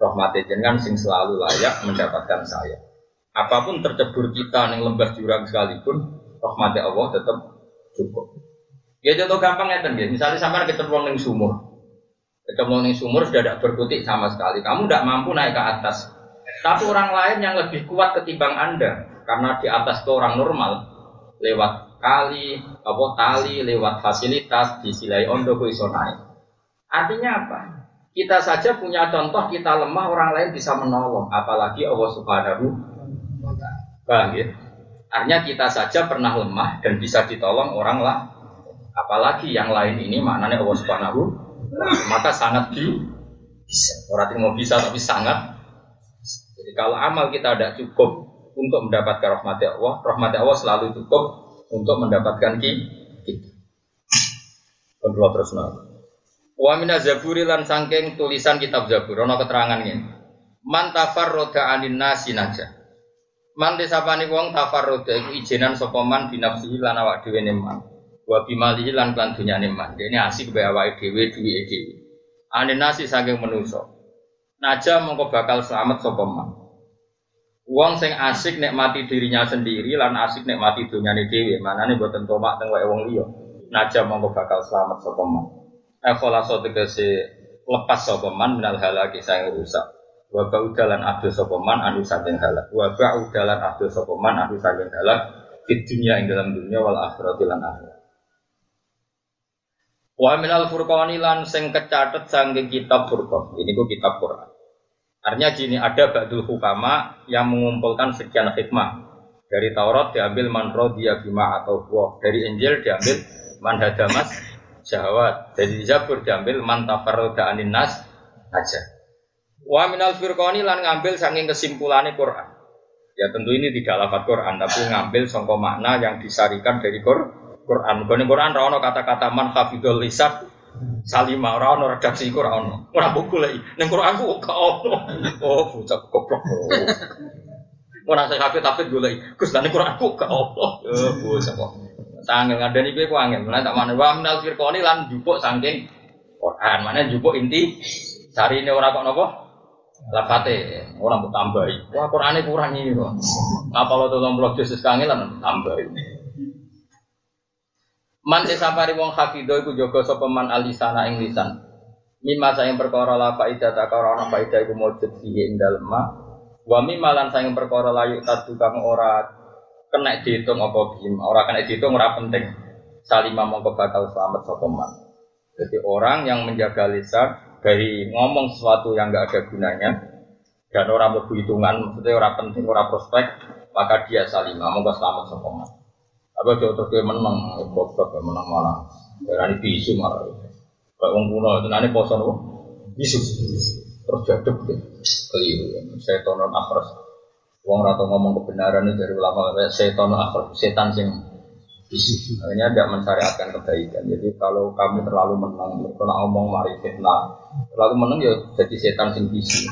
rahmatin jenengan sing selalu layak mendapatkan saya. Apa pun tercebur kita yang lembah jurang sekalipun rahmati Allah tetap cukup. Ya contoh gampang ya misalnya sampai ketemu di sumur, ketemu di sumur sudah tidak berkutik sama sekali, kamu tidak mampu naik ke atas. Tapi orang lain yang lebih kuat ketimbang anda, karena di atas itu orang normal, lewat kali, apa tali, lewat fasilitas, disilai ondo iso naik. Artinya apa? Kita saja punya contoh kita lemah, orang lain bisa menolong, apalagi Allah Subhanahu wa ya? Artinya kita saja pernah lemah dan bisa ditolong orang lah. Apalagi yang lain ini maknanya Allah Subhanahu maka sangat di bisa. Orang mau bisa tapi sangat. Jadi kalau amal kita tidak cukup untuk mendapatkan rahmat Allah, rahmat Allah selalu cukup untuk mendapatkan kita. Kedua terus nol. Wa mina zaburi lan sangking tulisan kitab Zabur ono keterangan ini. Man tafarroda anin nasi naja. Man desapani wong tafarroda iku ijenan sapa man binafsihi lan awak dhewe. Wa bimalihi lan lan dunyane man. Dene asik bae awake dhewe duwike dhewe. Ane nasi saking manusa. Naja mongko bakal selamat sapa man. Wong sing asik nikmati dirinya sendiri lan asik nikmati dunyane dhewe. Manane boten tomak teng wae wong liya. Naja mongko bakal selamat sapa man. Ekholasa tegese lepas sapa man minal halaki sang rusak wa ba'udalan adu sokoman anu saking halak wa ba'udalan adu sokoman anu saking halak di dunia ing dalam dunia wal akhirat lan akhirat Wa minal furqani lan sing kecatet saking kitab Furqan. Ini ku kitab Quran. Artinya gini, ada ba'dul hukama yang mengumpulkan sekian hikmah. Dari Taurat diambil man dia bima atau buah. Dari Injil diambil man hadamas syahwat. Dari Zabur diambil man tafarroda anin nas aja. Wa minal firqani lan ngambil saking kesimpulannya Quran. Ya tentu ini tidak lafaz Quran, tapi ngambil songko makna yang disarikan dari Quran. Quran Quran rawon kata-kata man hafidul lisan Salima ora ono redaksi iku ora ono. Ora buku lagi. Ning Quran ku gak ono. Oh, bocah goblok. Ora sing kabeh tapi golek. Gus lan Quran ku gak ono. Oh, bocah kok. Sangel ngadani kowe ku angel. Mulai tak mana wa minal firqani lan jupuk saking Quran. Mana jupuk inti sarine ora kok napa? Lafate ora mbok tambahi. Wah, Qurane kurang ini kok. Apa lo tolong blok Yesus kangelan tambahi. Man sesapari wong hafidho iku jaga sapa man alisana ing lisan. Mimma sayang perkara la faida ta karo ana faida iku mujud fihi ing dalem ma. Wa mimma lan sayang perkara layu tadu kang ora kena dihitung apa bim, ora kena dihitung ora penting. Salimah mongko bakal selamat sapa man. Jadi orang yang menjaga lisan dari ngomong sesuatu yang enggak ada gunanya dan orang berhitungan, maksudnya orang penting, orang prospek, maka dia salimah, mongko selamat sapa man. Apa jauh terus menang, goblok ya menang malah. Darani bisu malah. Kayak wong kuno itu nanti poso nopo. Bisu. Terus jaduk deh. Keliru. Saya tonon akhras. Wong rata ngomong kebenaran itu dari ulama. Tonon akhras. Setan sing bisu. Akhirnya tidak mensyariatkan kebaikan. Jadi kalau kamu terlalu menang, kalau ngomong mari fitnah, terlalu menang ya jadi setan sing bisu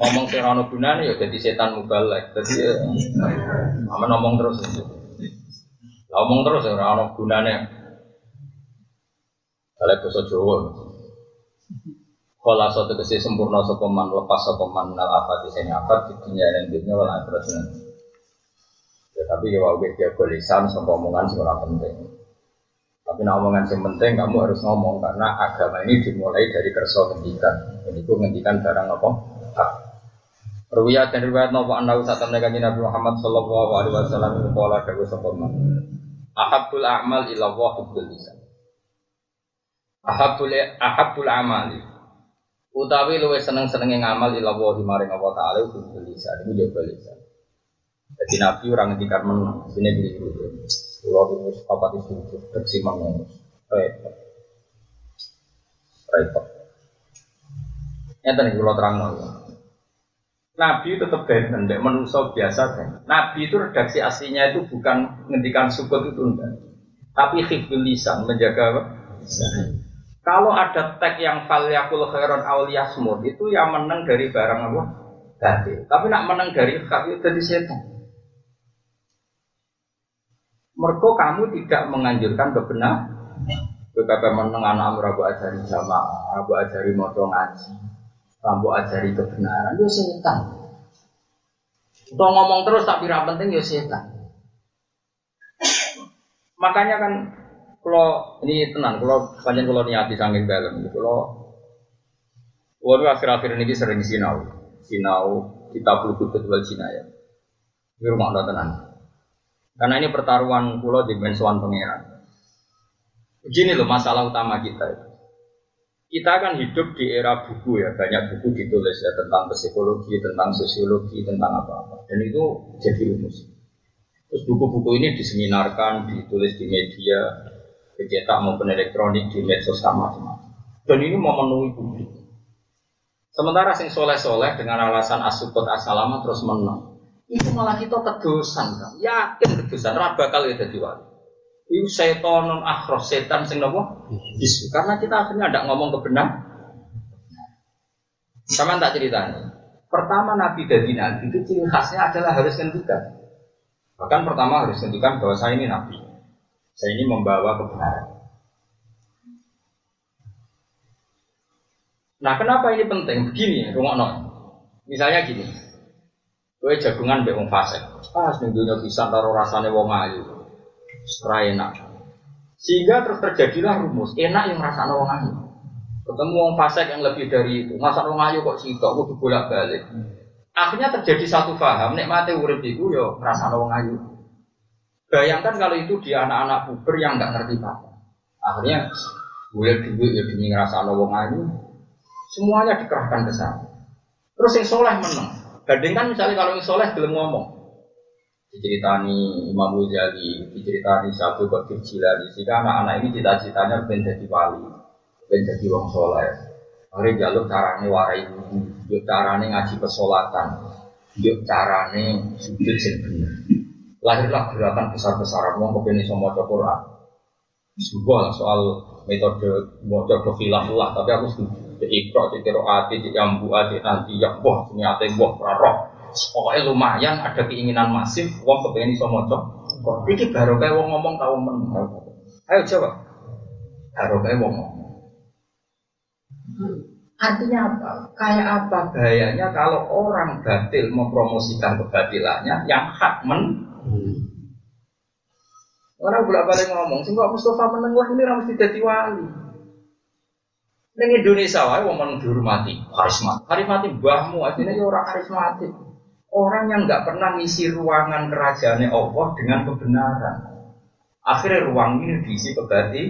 ngomong serano gunane ya jadi setan mubalek. Jadi ya, ngomong terus. Ngomong terus ya orang gunane. Kalau bahasa Jawa. Kalau satu kesi sempurna sokoman lepas sokoman nal apa di sini apa di dunia dan dunia wala terus Ya, tapi ya wae dia lisan sama omongan sebenarnya penting. Tapi nah omongan yang penting kamu harus ngomong karena agama ini dimulai dari kerso ngendikan. Jadi itu ngendikan barang apa? Ruwiyat dan riwayat nopo anda usah tanda Nabi Muhammad Sallallahu Alaihi Wasallam itu pola dawu sokoman. Ahabul a'mal ila Allah hubbul lisan. Ahabul ahabul amali. Utawi luwe seneng-senenge ngamal ila Allah maring Allah taala hubbul lisan. Iku jaga lisan. Jadi Nabi orang ngendikan menang. Sini dulu. Pulau itu papat itu bersih mengus. Repot. Repot. Ini tadi pulau terang Nabi tetap benten, tidak manusia biasa kan. Nabi itu redaksi aslinya itu bukan ngendikan sukut itu enggak. Tapi hifdul lisan, menjaga? Kalau ada tag yang falyakul khairon awliyasmud itu yang menang dari barang apa? Tadi. Tapi nak menang dari kafir dari setan. Mereka kamu tidak menganjurkan kebenaran. Betapa menang anak rabu ajari jamaah, rabu ajari moto ngaji, Rambu ajari kebenaran, yo setan. Kita ngomong terus tapi tidak penting yo setan. Makanya kan kalau ini tenang, kalau panjang kalau niati sanggih dalam, kalau Waduh akhir-akhir ini sering sinau, sinau kita perlu kutut wal ya. Ini rumah Allah tenang. Karena ini pertaruhan pulau di mensuan pangeran. Begini loh masalah utama kita itu. Kita kan hidup di era buku ya, banyak buku ditulis ya tentang psikologi, tentang sosiologi, tentang apa-apa. Dan itu jadi rumus. Terus buku-buku ini diseminarkan, ditulis di media, dicetak maupun elektronik, di medsos macam-macam. Dan ini memenuhi publik. Sementara sing soleh-soleh dengan alasan asukut asalama terus menang. Itu malah kita kedosan kan. Yakin kedosan, raba kali jadi wali. Itu setan non akhros setan sing nopo bisu. Karena kita akhirnya tidak ngomong kebenaran. Sama tak ceritanya. Pertama Nabi dari Nabi itu ciri khasnya adalah harus ngendikan. Bahkan pertama harus ngendikan bahwa saya ini Nabi. Saya ini membawa kebenaran. Nah kenapa ini penting? Begini, rumah non. Misalnya gini, gue jagungan be wong fasik. Ah, dunia bisa taruh rasanya wong ayu enak. Sehingga terus terjadilah rumus enak yang merasa wong ayu. Ketemu wong fasik yang lebih dari itu, masa wong ayu kok sitok kudu bolak-balik. Akhirnya terjadi satu paham, nek mati urip iku yo merasa wong ayu. Bayangkan kalau itu di anak-anak puber yang nggak ngerti apa. Akhirnya Gue duit ya demi ngerasa wong ayu. Semuanya dikerahkan ke sana. Terus yang soleh menang. Bandingkan misalnya kalau yang soleh belum ngomong. Diceritani Imam Ghazali, diceritani Syabu Qadir Jilani. Jika anak-anak ini cita-citanya pengen jadi wali, pengen jadi wong soleh. Hari jalur carane warai yuk carane ngaji pesolatan, yuk carane sujud bener. Lahirlah gerakan besar-besaran wong kepengen iso maca Quran. Sebuah soal metode maca khilaf lah, tapi aku setuju. Cek ikro, cek kiro ati, cek ati, nanti ya boh, ini ati boh, rarok. Pokoknya lumayan ada keinginan masif, wong kepengen iso maca. Iki baru kayak wong ngomong tahu men. Ayo coba. Baru kayak wong ngomong. Artinya apa? Kayak apa bahayanya kalau orang batil mempromosikan kebatilannya yang hak men Orang bolak balik ngomong, sih kok Mustafa meneng lah ini mesti jadi wali. Neng Indonesia wae wong men dihormati, karisma. Karismatik mbahmu artinya ya orang karismatik. Orang yang nggak pernah ngisi ruangan kerajaannya Allah dengan kebenaran. Akhirnya ruang ini diisi kebati.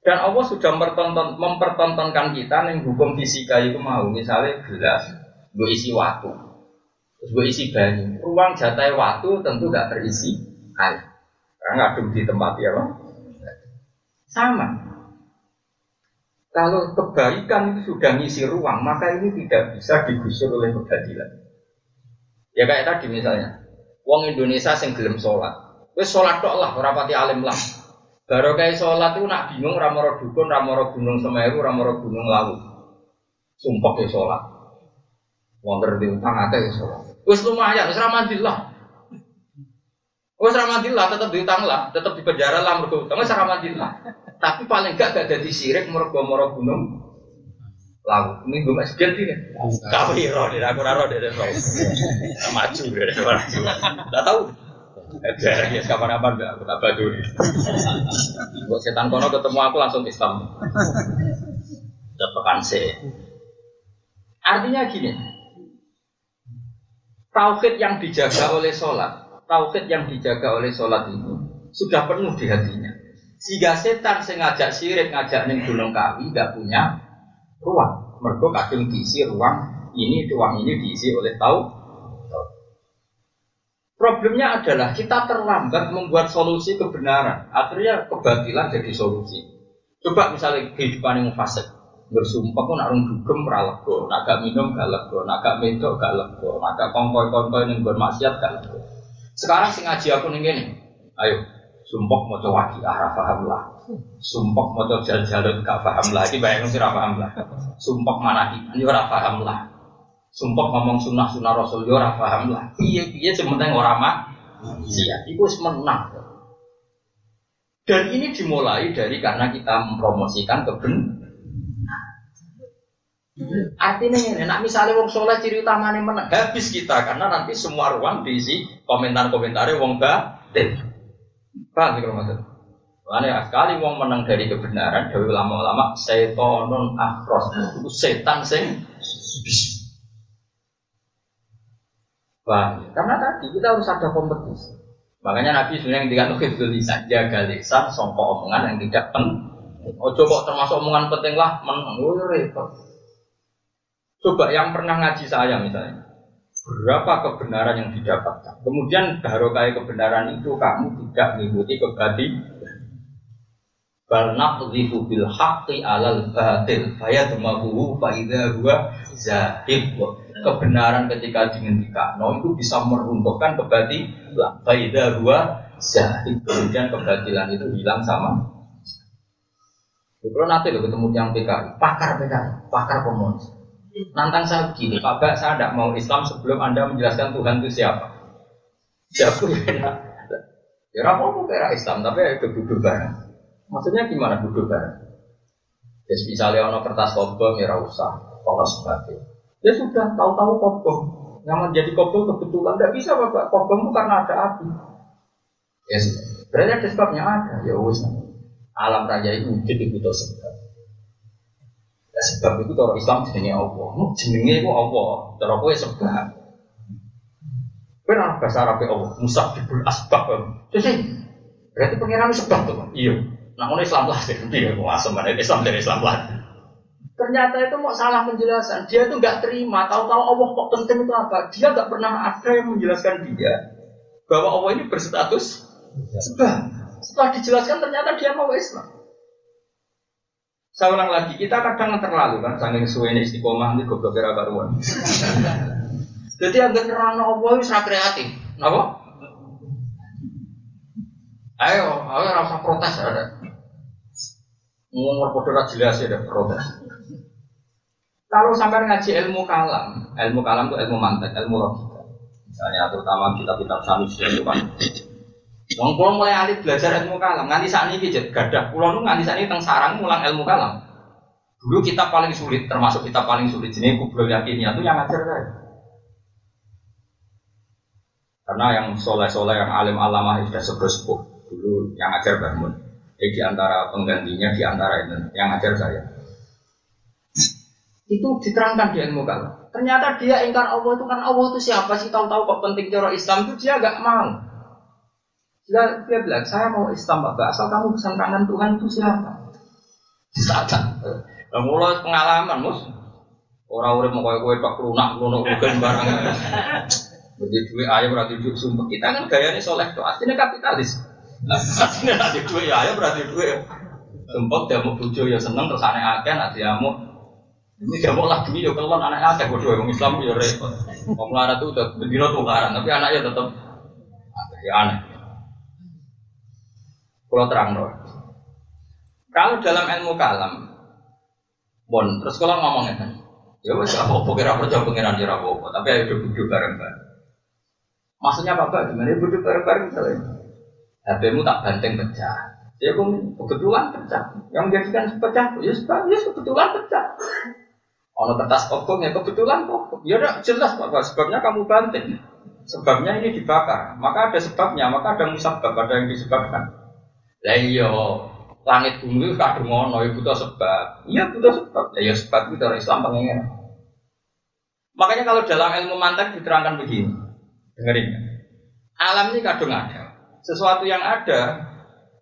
Dan Allah sudah mempertonton, mempertontonkan kita yang hukum fisika itu mau misalnya gelas, gue isi waktu, terus gue isi banyu. Ruang jatah waktu tentu gak terisi air, karena ngaduk di tempat ya bang. Sama. Kalau kebaikan itu sudah ngisi ruang, maka ini tidak bisa digusur oleh kebatilan. Ya kayak tadi misalnya, wong Indonesia sing gelem sholat, wes sholat tok lah, rapati alim lah. Baru kayak sholat itu nak bingung ramoro dukun, ramoro gunung semeru, ramoro gunung lawu. Sumpah ya sholat. Wonder di utang ada ya sholat. Wes lumayan, wes ramadillah. Wes ramadillah tetap diutang lah, tetap di penjara lah mergo utang, wes ramadillah. Tapi paling gak gak jadi sirik mergo moro gunung lawu. Ini gue masih ganti kan? Kau hero deh, aku raro deh, maju deh, maju. Gak tahu. Ada ya kapan kapan enggak aku tak baju. Buat setan kono ketemu aku langsung Islam. Tepekan sih. Artinya gini, tauhid yang dijaga oleh sholat, tauhid yang dijaga oleh sholat ini sudah penuh di hatinya. Sehingga setan sengaja sirik ngajak neng gunung kawi nggak punya ruang. Mereka kadung diisi ruang ini, ruang ini diisi oleh tauhid Problemnya adalah kita terlambat membuat solusi kebenaran. Akhirnya kebatilan jadi solusi. Coba misalnya kehidupan yang fasik. Bersumpah pun arung dugem ralego, naga minum gak lego, naga medok gak lego, naga kongkoi-kongkoi yang bermaksiat gak lego. Sekarang sing ngaji aku gini, ayo sumpah mau coba waki arah paham lah. Sumpah mau coba jalan-jalan gak paham lah. Ini bayangin sih paham lah. Sumpah mana ini ora paham lah sumpah ngomong sunnah sunnah rasul yo paham lah iya iya sementing orang mak iya itu menang dan ini dimulai dari karena kita mempromosikan keben Artinya ini, nak misalnya wong soleh ciri utamanya menang, habis kita karena nanti semua ruang diisi komentar-komentarnya wong batin. Paham sih kalau maksud? Karena sekali wong menang dari kebenaran, dari ulama-ulama, setonun akros, itu setan sing Paham? Karena tadi kita harus ada kompetisi. Makanya Nabi sebenarnya yang itu lisan jaga lisan songkok omongan yang tidak penting. Oh coba termasuk omongan penting lah, menang, oh repot. Coba yang pernah ngaji saya misalnya, berapa kebenaran yang didapatkan. Kemudian baru kayak kebenaran itu kamu tidak mengikuti kebati. Bal naqdhifu bil alal batil fayadmahu fa idza huwa zahib kebenaran ketika no itu bisa meruntuhkan kebatilan. Faida dua zahid kemudian kebatilan itu hilang sama. Kalau nanti ketemu yang PKI, pakar PKI, pakar komunis. Nantang saya begini, Pak saya tidak mau Islam sebelum Anda menjelaskan Tuhan itu siapa. Siapa ya? Ya apa kira Islam, tapi itu duduk bareng. Maksudnya gimana duduk bareng? Ya misalnya ono kertas kobong ya usah, kalau sebagainya. Ya sudah, tahu-tahu kobong. Yang menjadi kobong kebetulan tidak bisa bapak. Kobong karena ada api. Ya sudah. Berarti ada sebabnya ada. Ya wis. Alam raya itu wujud butuh sebab. Sebab itu orang Islam jenenge Allah. Jenenge itu Allah. Cara kowe sebab. Benar bahasa Arab Allah. Musabibul asbab. Jadi berarti pengiran sebab tuh. Iya. Nah, ini Islam lah, dia masuk mana Islam dari Islam lah. Ternyata itu mau salah penjelasan. Dia itu nggak terima. Tahu-tahu Allah kok penting itu apa? Dia nggak pernah ada yang menjelaskan dia bahwa Allah ini berstatus sebab. Setelah dijelaskan ternyata dia mau Islam. Saya ulang lagi, kita kadang terlalu kan, saking ini istiqomah ini goblok kira karuan. Jadi agak terang Allah itu kreatif, apa? Ayo, ayo rasa protes ada. Ngomong podo jelas ya ada protes. Kalau sampai ngaji ilmu kalam, ilmu kalam itu ilmu mantek, ilmu logika. Misalnya terutama kitab-kitab Sanusi itu kan Wong kula mulai alih belajar ilmu kalam, nganti saat ini jet gadah. Kula nu nganti saat ini teng sarang mulang ilmu kalam. Dulu kita paling sulit, termasuk kita paling sulit. Jadi kubro yakinnya itu yang ngajar saya. Karena yang soleh-soleh, yang alim alamah sudah sepuh dulu yang ngajar bangun. Eh, di antara penggantinya, di antara itu yang ngajar saya. Itu diterangkan di ilmu kalam. Ternyata dia ingkar Allah itu kan Allah itu siapa sih tahu-tahu kok penting cara Islam itu dia agak mau. Dia, dia bilang, saya mau Islam Bapak, asal kamu tangan Tuhan itu siapa? Satan. Nah, mulai pengalaman, mus. Orang-orang mau kue-kue tak lunak, lunak, bukan barang. Jadi duit ayah berarti duit sumpah. Kita kan gayanya soleh tuh, aslinya kapitalis. Aslinya nanti duit ayah berarti duit. Sumpah dia mau bujo ya seneng, terus aneh akeh, nanti mau ini dia mau lagi ya kalau anak akeh, bodoh orang Islam ya repot. Mau melarat tuh udah berdiri tuh tapi anaknya tetap ya aneh. Kalau terang dong. Kalau dalam ilmu kalam, bon, terus kalau ngomongnya kan, ya wes apa apa kira percaya pengiran di apa tapi ayo duduk bareng-bareng. Maksudnya apa apa? Gimana duduk bareng-bareng misalnya? HP-mu tak banteng pecah. Ya kebetulan pecah. Yang menjadikan pecah, ya sebab ya kebetulan pecah. Ono kertas kobong ya kebetulan kok. Ya udah jelas pak, sebabnya kamu banting. Sebabnya ini dibakar. Maka ada sebabnya, maka ada musabab, ada yang disebabkan. Lah iya, langit bumi kadung ngono, ya butuh sebab. Iya butuh sebab. Ya sebab itu dari Islam pengen. Makanya kalau dalam ilmu mantek diterangkan begini, dengerin. Alam ini kadung ada. Sesuatu yang ada,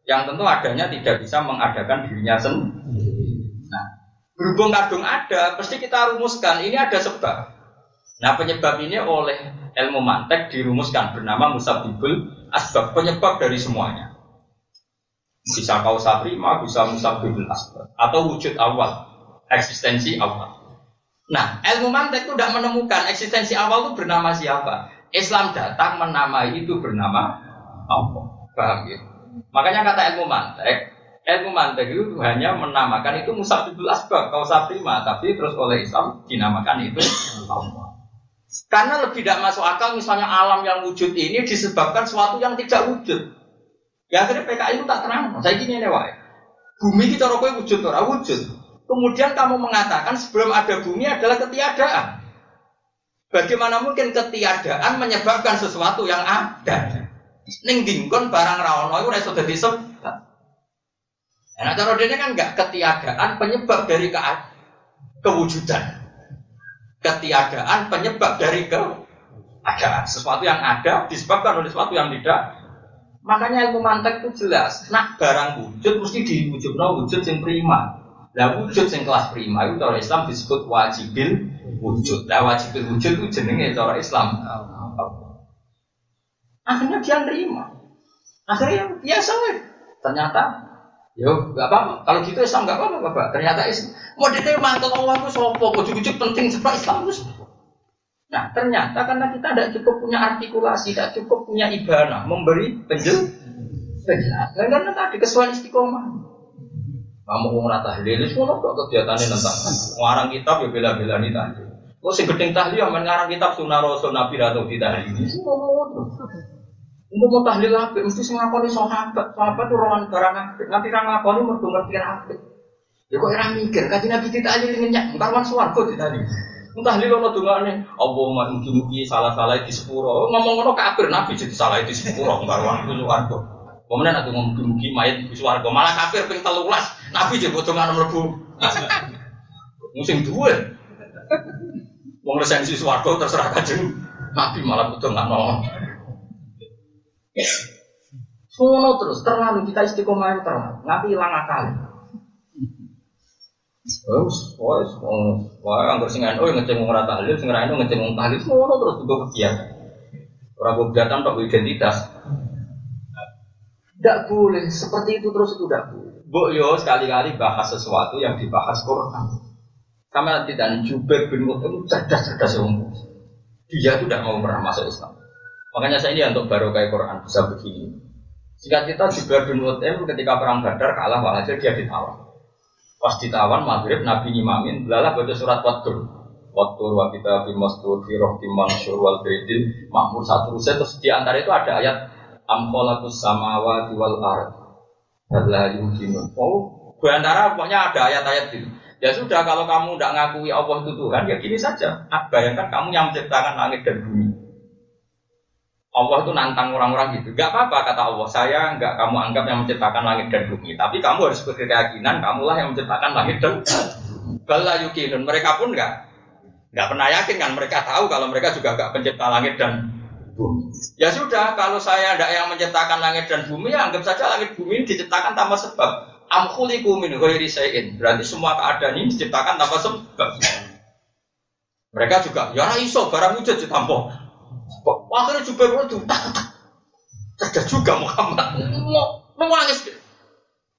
yang tentu adanya tidak bisa mengadakan dirinya sendiri. Nah, berhubung kadung ada, pasti kita rumuskan ini ada sebab. Nah, penyebab ini oleh ilmu mantek dirumuskan bernama musabibul asbab, penyebab dari semuanya. Bisa kausa prima, bisa musabibul asbab atau wujud awal, eksistensi awal. Nah, ilmu mantek itu tidak menemukan eksistensi awal itu bernama siapa. Islam datang menamai itu bernama Allah. Paham ya? Makanya kata ilmu mantek, ilmu mantek itu hanya menamakan itu musabibul asbab, kausa prima, tapi terus oleh Islam dinamakan itu Allah. Karena lebih tidak masuk akal misalnya alam yang wujud ini disebabkan sesuatu yang tidak wujud. Ya akhirnya PKI itu tak terang. Saya gini nih wae. Bumi kita rokok wujud ora wujud. Kemudian kamu mengatakan sebelum ada bumi adalah ketiadaan. Bagaimana mungkin ketiadaan menyebabkan sesuatu yang ada? Ning dingkon barang rawono itu reso dadi sebab. Nah, cara dia kan enggak ketiadaan penyebab dari ke kewujudan. Ketiadaan penyebab dari ke ada sesuatu yang ada disebabkan oleh sesuatu yang tidak Makanya ilmu mantek itu jelas. Nak barang wujud mesti diwujud no wujud yang prima. Lah wujud yang kelas prima itu cara Islam disebut wajibil wujud. Lah wajibil wujud itu jenenge cara Islam. Akhirnya dia nerima. Akhirnya biasa weh. Ternyata Yo, gak apa-apa. Kalau gitu Islam gak apa-apa, Bapak. Ternyata Islam mau diterima mantel Allah itu sopo, ujuk-ujuk penting sebab Islam itu Nah ternyata karena kita tidak cukup punya artikulasi, tidak cukup punya ibana, memberi penjel, penjelasan karena tadi kesuai istiqomah. Kamu mau rata tahlil, semua kok kegiatannya tentang ngarang kitab ya bela-bela nih tadi. Kok si gedeng tahlil yang mengarang kitab sunnah rasul nabi atau tidak ini semua mau Untuk mau tahlil apa? Mesti semua ngakoni sahabat, sahabat itu rohan barang apa? Nanti orang ngakoni merdu ngerti apa? Ya kok orang mikir, kaji nabi tidak ingin nyak, karwan suarga tadi. Entah lilo no nih, Allah mugi-mugi salah-salah di sepuro. Ngomong ngono kafir Nabi jadi salah di sepuro baru aku suwargo. Kemudian aku mugi-mugi mayat di suwargo malah kafir ping telulas. Nabi jadi potongan mlebu. Musim dua. Wong resensi suwargo terserah kajeng. Nabi malah potongan. Semua terus terlalu kita istiqomah terlalu nanti hilang akal. Terus, wes, wah, anggur sing oh ngeceng wong ora tahlil, sing ora ngeceng wong tahlil, semua terus juga kegiatan. Orang kegiatan tak identitas. Tidak boleh, seperti itu terus itu tidak boleh. Bu yo sekali-kali bahas sesuatu yang dibahas Quran. Sama tidak Jubair bin Mut'im cerdas-cerdas umum. Dia itu tidak mau pernah masuk Islam. Makanya saya ini untuk baru kayak Quran bisa begini. Jika kita Jubair bin Mut'im ketika perang Badar kalah walhasil dia ditawan. Pas ditawan maghrib Nabi ngimamin, belalah baca surat Wadur. Wadur wa kita bimastur fi rohti wal makmur satu ruset terus di antara itu ada ayat amkolatus samawa wal ard. Allah yumkinun. Oh, di antara pokoknya ada ayat-ayat itu. Ya sudah kalau kamu tidak ngakui Allah itu Tuhan ya gini saja. Ah, bayangkan kamu yang menciptakan langit dan bumi. Allah itu nantang orang-orang gitu. Gak apa-apa kata Allah. Saya nggak kamu anggap yang menciptakan langit dan bumi. Tapi kamu harus berkeyakinan kamulah yang menciptakan langit dan Bala yukinun. Mereka pun nggak nggak pernah yakin kan. Mereka tahu kalau mereka juga nggak pencipta langit dan bumi. Ya sudah, kalau saya tidak yang menciptakan langit dan bumi, ya anggap saja langit bumi diciptakan tanpa sebab. Amkhuliku min ghairi Berarti semua keadaan ini diciptakan tanpa sebab. Mereka juga, ya iso barang wujud ditampa. Akhirnya Jubair itu cerdas juga Muhammad. Mau nangis.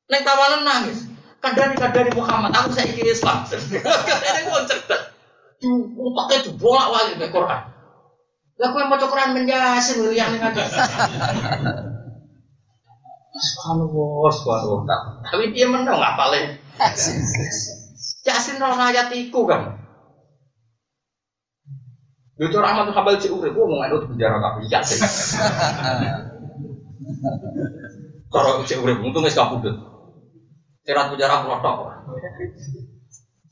Neng tawanan nangis. Kadari kadari Muhammad. Aku saya kira Islam. Ini mau cerdas. Pakai itu bolak balik ke Quran. Lah kowe maca Quran menyasin yang ada. Subhanallah, subhanallah. Tapi dia menang nggak paling. Yasin ora ayat iku kan. Yo cara Ahmad Hambal cek urip, wong ngene penjara kabeh ya sih. Cara cek urip untung wis kapundhut. Cerat penjara protok.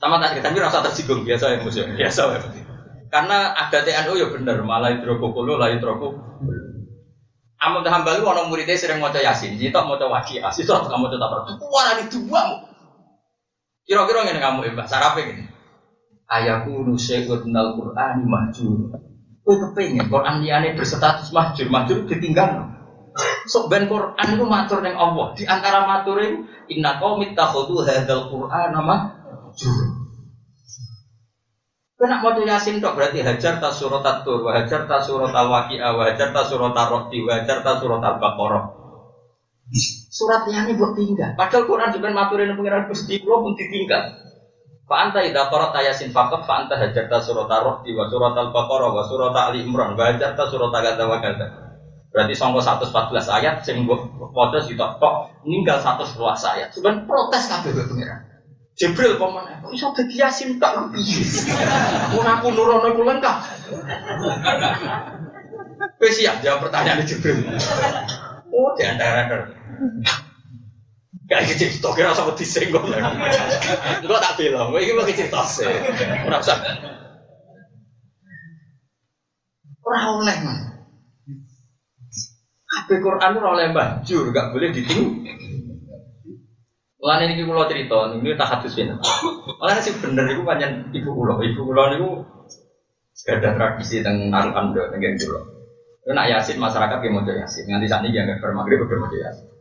Sama tak tapi rasa tersinggung biasa ya musuh biasa ya. Karena ada TNU ya bener malah hidrokokolo lah hidroko. Ahmad Hambal ono muridnya sering maca Yasin, jitok maca Waqiah, sitok kamu maca Tabarok. Wah, di dua. Kira-kira ngene kamu Mbak Sarape gini ayaku nusyai'un minal Qur'ani mahjur. Kowe kepengen Quran liyane berstatus mahjur, mahjur ditinggal. Sok ben Quran itu matur ning Allah. Di antara matur itu inna qaumit takhudhu hadzal Qur'an mahjur. Kena mau yasin tok berarti hajar ta surat wa hajar ta surat al-waqi'ah, wa hajar ta surat ar-rahdi, hajar ta surat al-baqarah. Surat yang buat tinggal. Padahal Quran juga maturin pengiran Gusti pun ditinggal. Fa anta idza qara'ta yasin faqat fa anta hajarta surat ar-rahdi wa surat al-baqarah wa surat ali imran wa hajarta surat kadza wa. Berarti sangko 114 ayat sing mbok waca sitok tok ninggal 111 ayat. Sugan protes kabeh pengiran. Jibril pemane, kok iso dadi yasin tak piye? Aku nurono iku lengkap. Wis siap jawab pertanyaan Jibril. Oh, di antara Gak iki cerita kira sama disenggol. Gue tak bilang, gue ini mau cerita sih. Ora usah. Ora oleh man. Kabeh Quran ora oleh banjur, gak boleh diting. Lan ini kula cerita, ini tak hadis ben. Malah sih bener iku pancen ibu kula, ibu kula niku ada tradisi teng narukan do teng kula. Nak yasin masyarakat yang mau yasin, nganti saat ini jangan bermagrib mau yasin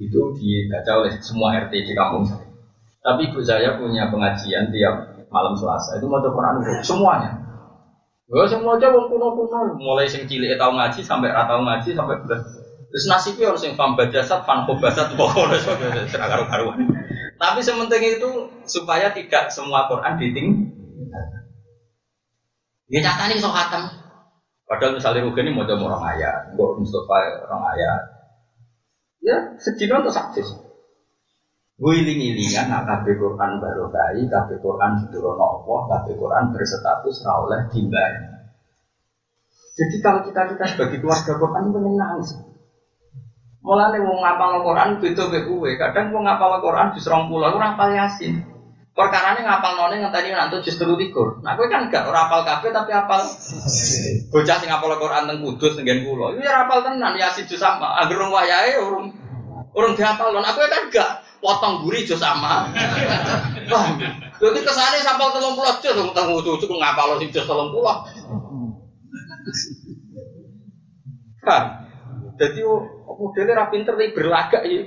itu dibaca oleh semua RT di kampung saya. Tapi ibu saya punya pengajian tiap malam Selasa itu mau Quran semuanya. Gue semua aja wong kuno kuno, mulai sing cilik tahu ngaji sampai ratau ngaji sampai belas. Terus nasibnya harus yang fam bajasat, fam kobasat, pokoknya seragam karuan. Tapi sementing itu supaya tidak semua Quran diting. Ya nyata nih sok. Padahal misalnya Rugen ini mau orang ayat, mau Mustafa orang ayat, Ya, sedino atau saksis. Gue iling-ilingan, nah kabeh Quran baru kai, kabeh Quran diturunkan Allah, kabeh Quran berstatus rawleh timbai. Jadi kalau kita kita sebagai keluarga Quran menyenang sih. Mulane wong ngapal Quran mek kowe. Kadang wong ngapal Quran di serong pulau ora hafal Yasin. Perkarane ngapal none ngenteni nanti justru tikur. Nah kowe kan gak ora kabeh tapi hafal. Bocah sing ngapal Quran teng Kudus teng pulau. Ini hafal tenan Yasin jus sama. Angger wong wayahe urung urung dihafal. Nah kowe kan gak potong guri jus sama. Jadi kesane hafal 30 jus teng cucu ngapal sing jus 30. Kan. Jadi apa modelnya ra pinter tapi berlagak ya.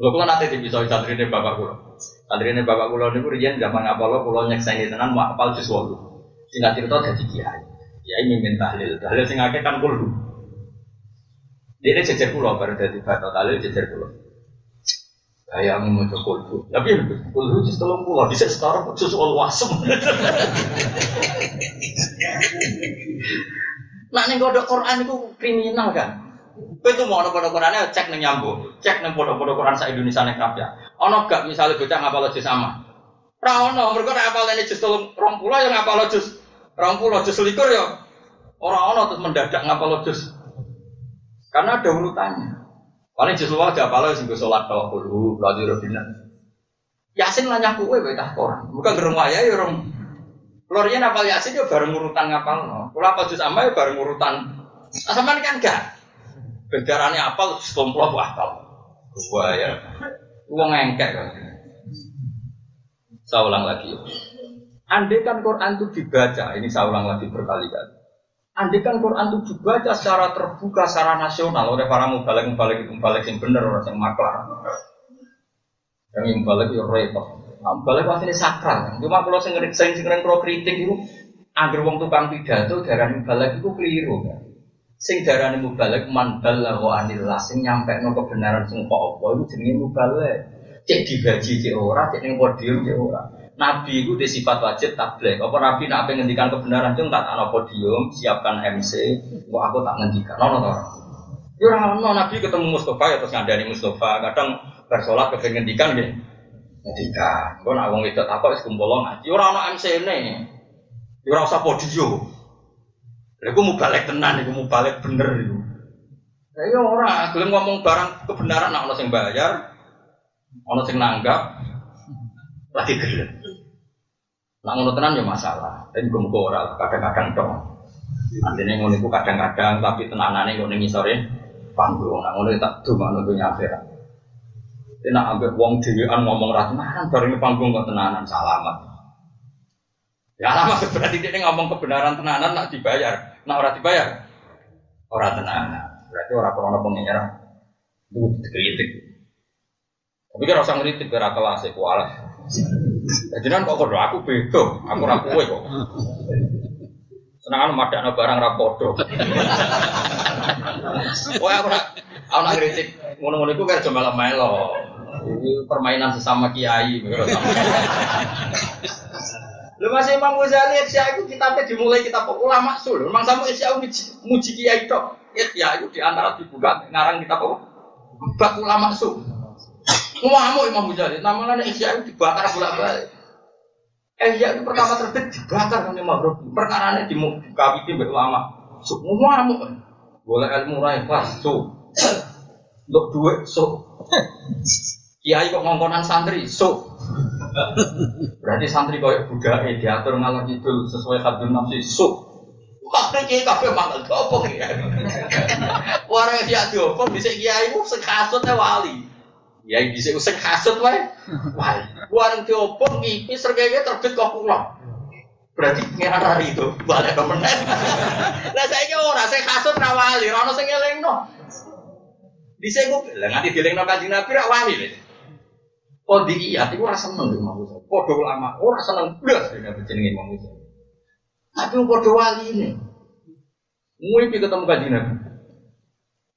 Lho kula nate dipisoi santrine bapak kula. Santrine bapak kula niku riyen zaman apalo kula nyekseni tenan mau apal jus 8. Singkat cerita dadi kiai. Kiai mimpin tahlil. Tahlil sing akeh kan kulo. Dia ini jejer pulau baru dari bata tahlil jejer pulau. Kayak mau coba kulhu. Tapi kulhu jus tolong pulau. Bisa sekarang jus all wasem. Nah nih kodok Quran itu kriminal kan? Itu mau ono kodok Qurannya cek nih nyambung, cek nih kodok-kodok Quran sa Indonesia kerap ya. Ono gak misalnya bocah ngapal jus sama? Rano, mereka nek apal ini jus rong yang ngapal jus rong pulau jus likur ya. Orang ono terus mendadak ngapal jus. Karena ada urutannya. Paling jus luar gak apal sing sholat kalau kudu belajar robina. Yasin nanya kue betah Quran, bukan gerung ya orang Lorian apal Yasin ya bareng urutan ngapal. Kalau apal juz amma ya bareng urutan. Sama kan enggak. Bendarane apal sekelompok apal. Wah ya. Uang engkek. Saya ulang lagi. Andai kan Quran itu dibaca, ini saya ulang lagi berkali-kali. Andai kan Quran itu dibaca secara terbuka, secara nasional oleh para mubalik-mubalik itu mubalik yang benar, orang yang maklar. Yang mubalik itu repot. Nah, balik pasti ini sakral. Cuma kalau sing sing kalau kritik itu, agar wong tukang pidato darah balik itu keliru kan. Sing darah balik man balagha anillah sing nyampe no kebenaran sing kok apa itu jenenge mubalek. Cek dibaji cek ora, cek ning podium cek ora. Nabi itu di sifat wajib tabligh. Apa Nabi nak pengen ngendikan kebenaran cung tak ana podium, siapkan MC, kok aku tak ngendikan. Ono to. Ya ora ono Nabi ketemu Mustafa ya terus ngandani Mustafa. Kadang bersolat kepengen ngendikan nggih. Ketika, kau nak wong itu apa es kumpul ngaji, orang nak MC ini, orang usah podio. Lalu mau balik tenan, mau balik bener itu. Ya orang, gelem ngomong barang kebenaran, nak orang yang bayar, orang yang nanggap, lagi gelem. Nak ngono tenan ya masalah, dan gue mau kadang-kadang dong. Artinya ngono itu kadang-kadang, tapi tenanane ngono ngisore panggung, nak ngono tak tuh mana tuh akhirat. Tidak ambil wong dewean ngomong ratu tenanan, baru ini panggung kok tenanan, salamat. Ya lama berarti dia ngomong kebenaran tenanan nak dibayar, nak orang dibayar, orang tenanan. Berarti orang korona pengenyara itu dikritik. Tapi kan rasa ngeritik gara kelas itu alas. Jadi kan kok kode aku beda, aku rapuwe kok. Senangan madakno barang rapodo. Wah aku aku nak kritik ngono-ngono iku kaya melo melo. Ini permainan sesama kiai. Lu masih Imam Ghazali Ihya itu kitabnya dimulai kitab ulama sul. Memang sama Ihya muji kiai itu. Ihya itu di antara dibuka ngarang kitab apa? Bak ulama sul. Ngamuk Imam Ghazali. Namanya Ihya itu dibakar bolak-balik. Ihya itu pertama terbit dibakar kan Imam. Perkara ini dikawiti oleh ulama. Su ngamuk. Boleh ilmu rai pas su. Untuk duit su. Kiai kok ngongkonan santri su. Berarti santri kau budak eh diatur malam itu sesuai hadun nafsi su. Wah, kiai kafe malah ya? Warga dia diopong bisa kiai itu sekasutnya wali. Kiai bisa usah kasut wae. Wali. Warga diopong ngipi sergaya terbit kok pulang. Berarti pengiran hari itu balik ke menen. Lah saya kira orang saya kasut rawali, orang saya ngeleng no. Di saya gue bilang nanti dileng no kaji nabi rak wali. Oh di iya, itu rasa seneng Imam Musa. Podo lama, orang seneng belas dengan berjeneng Imam Musa. Tapi podo wali ini, Mui ketemu kaji nabi.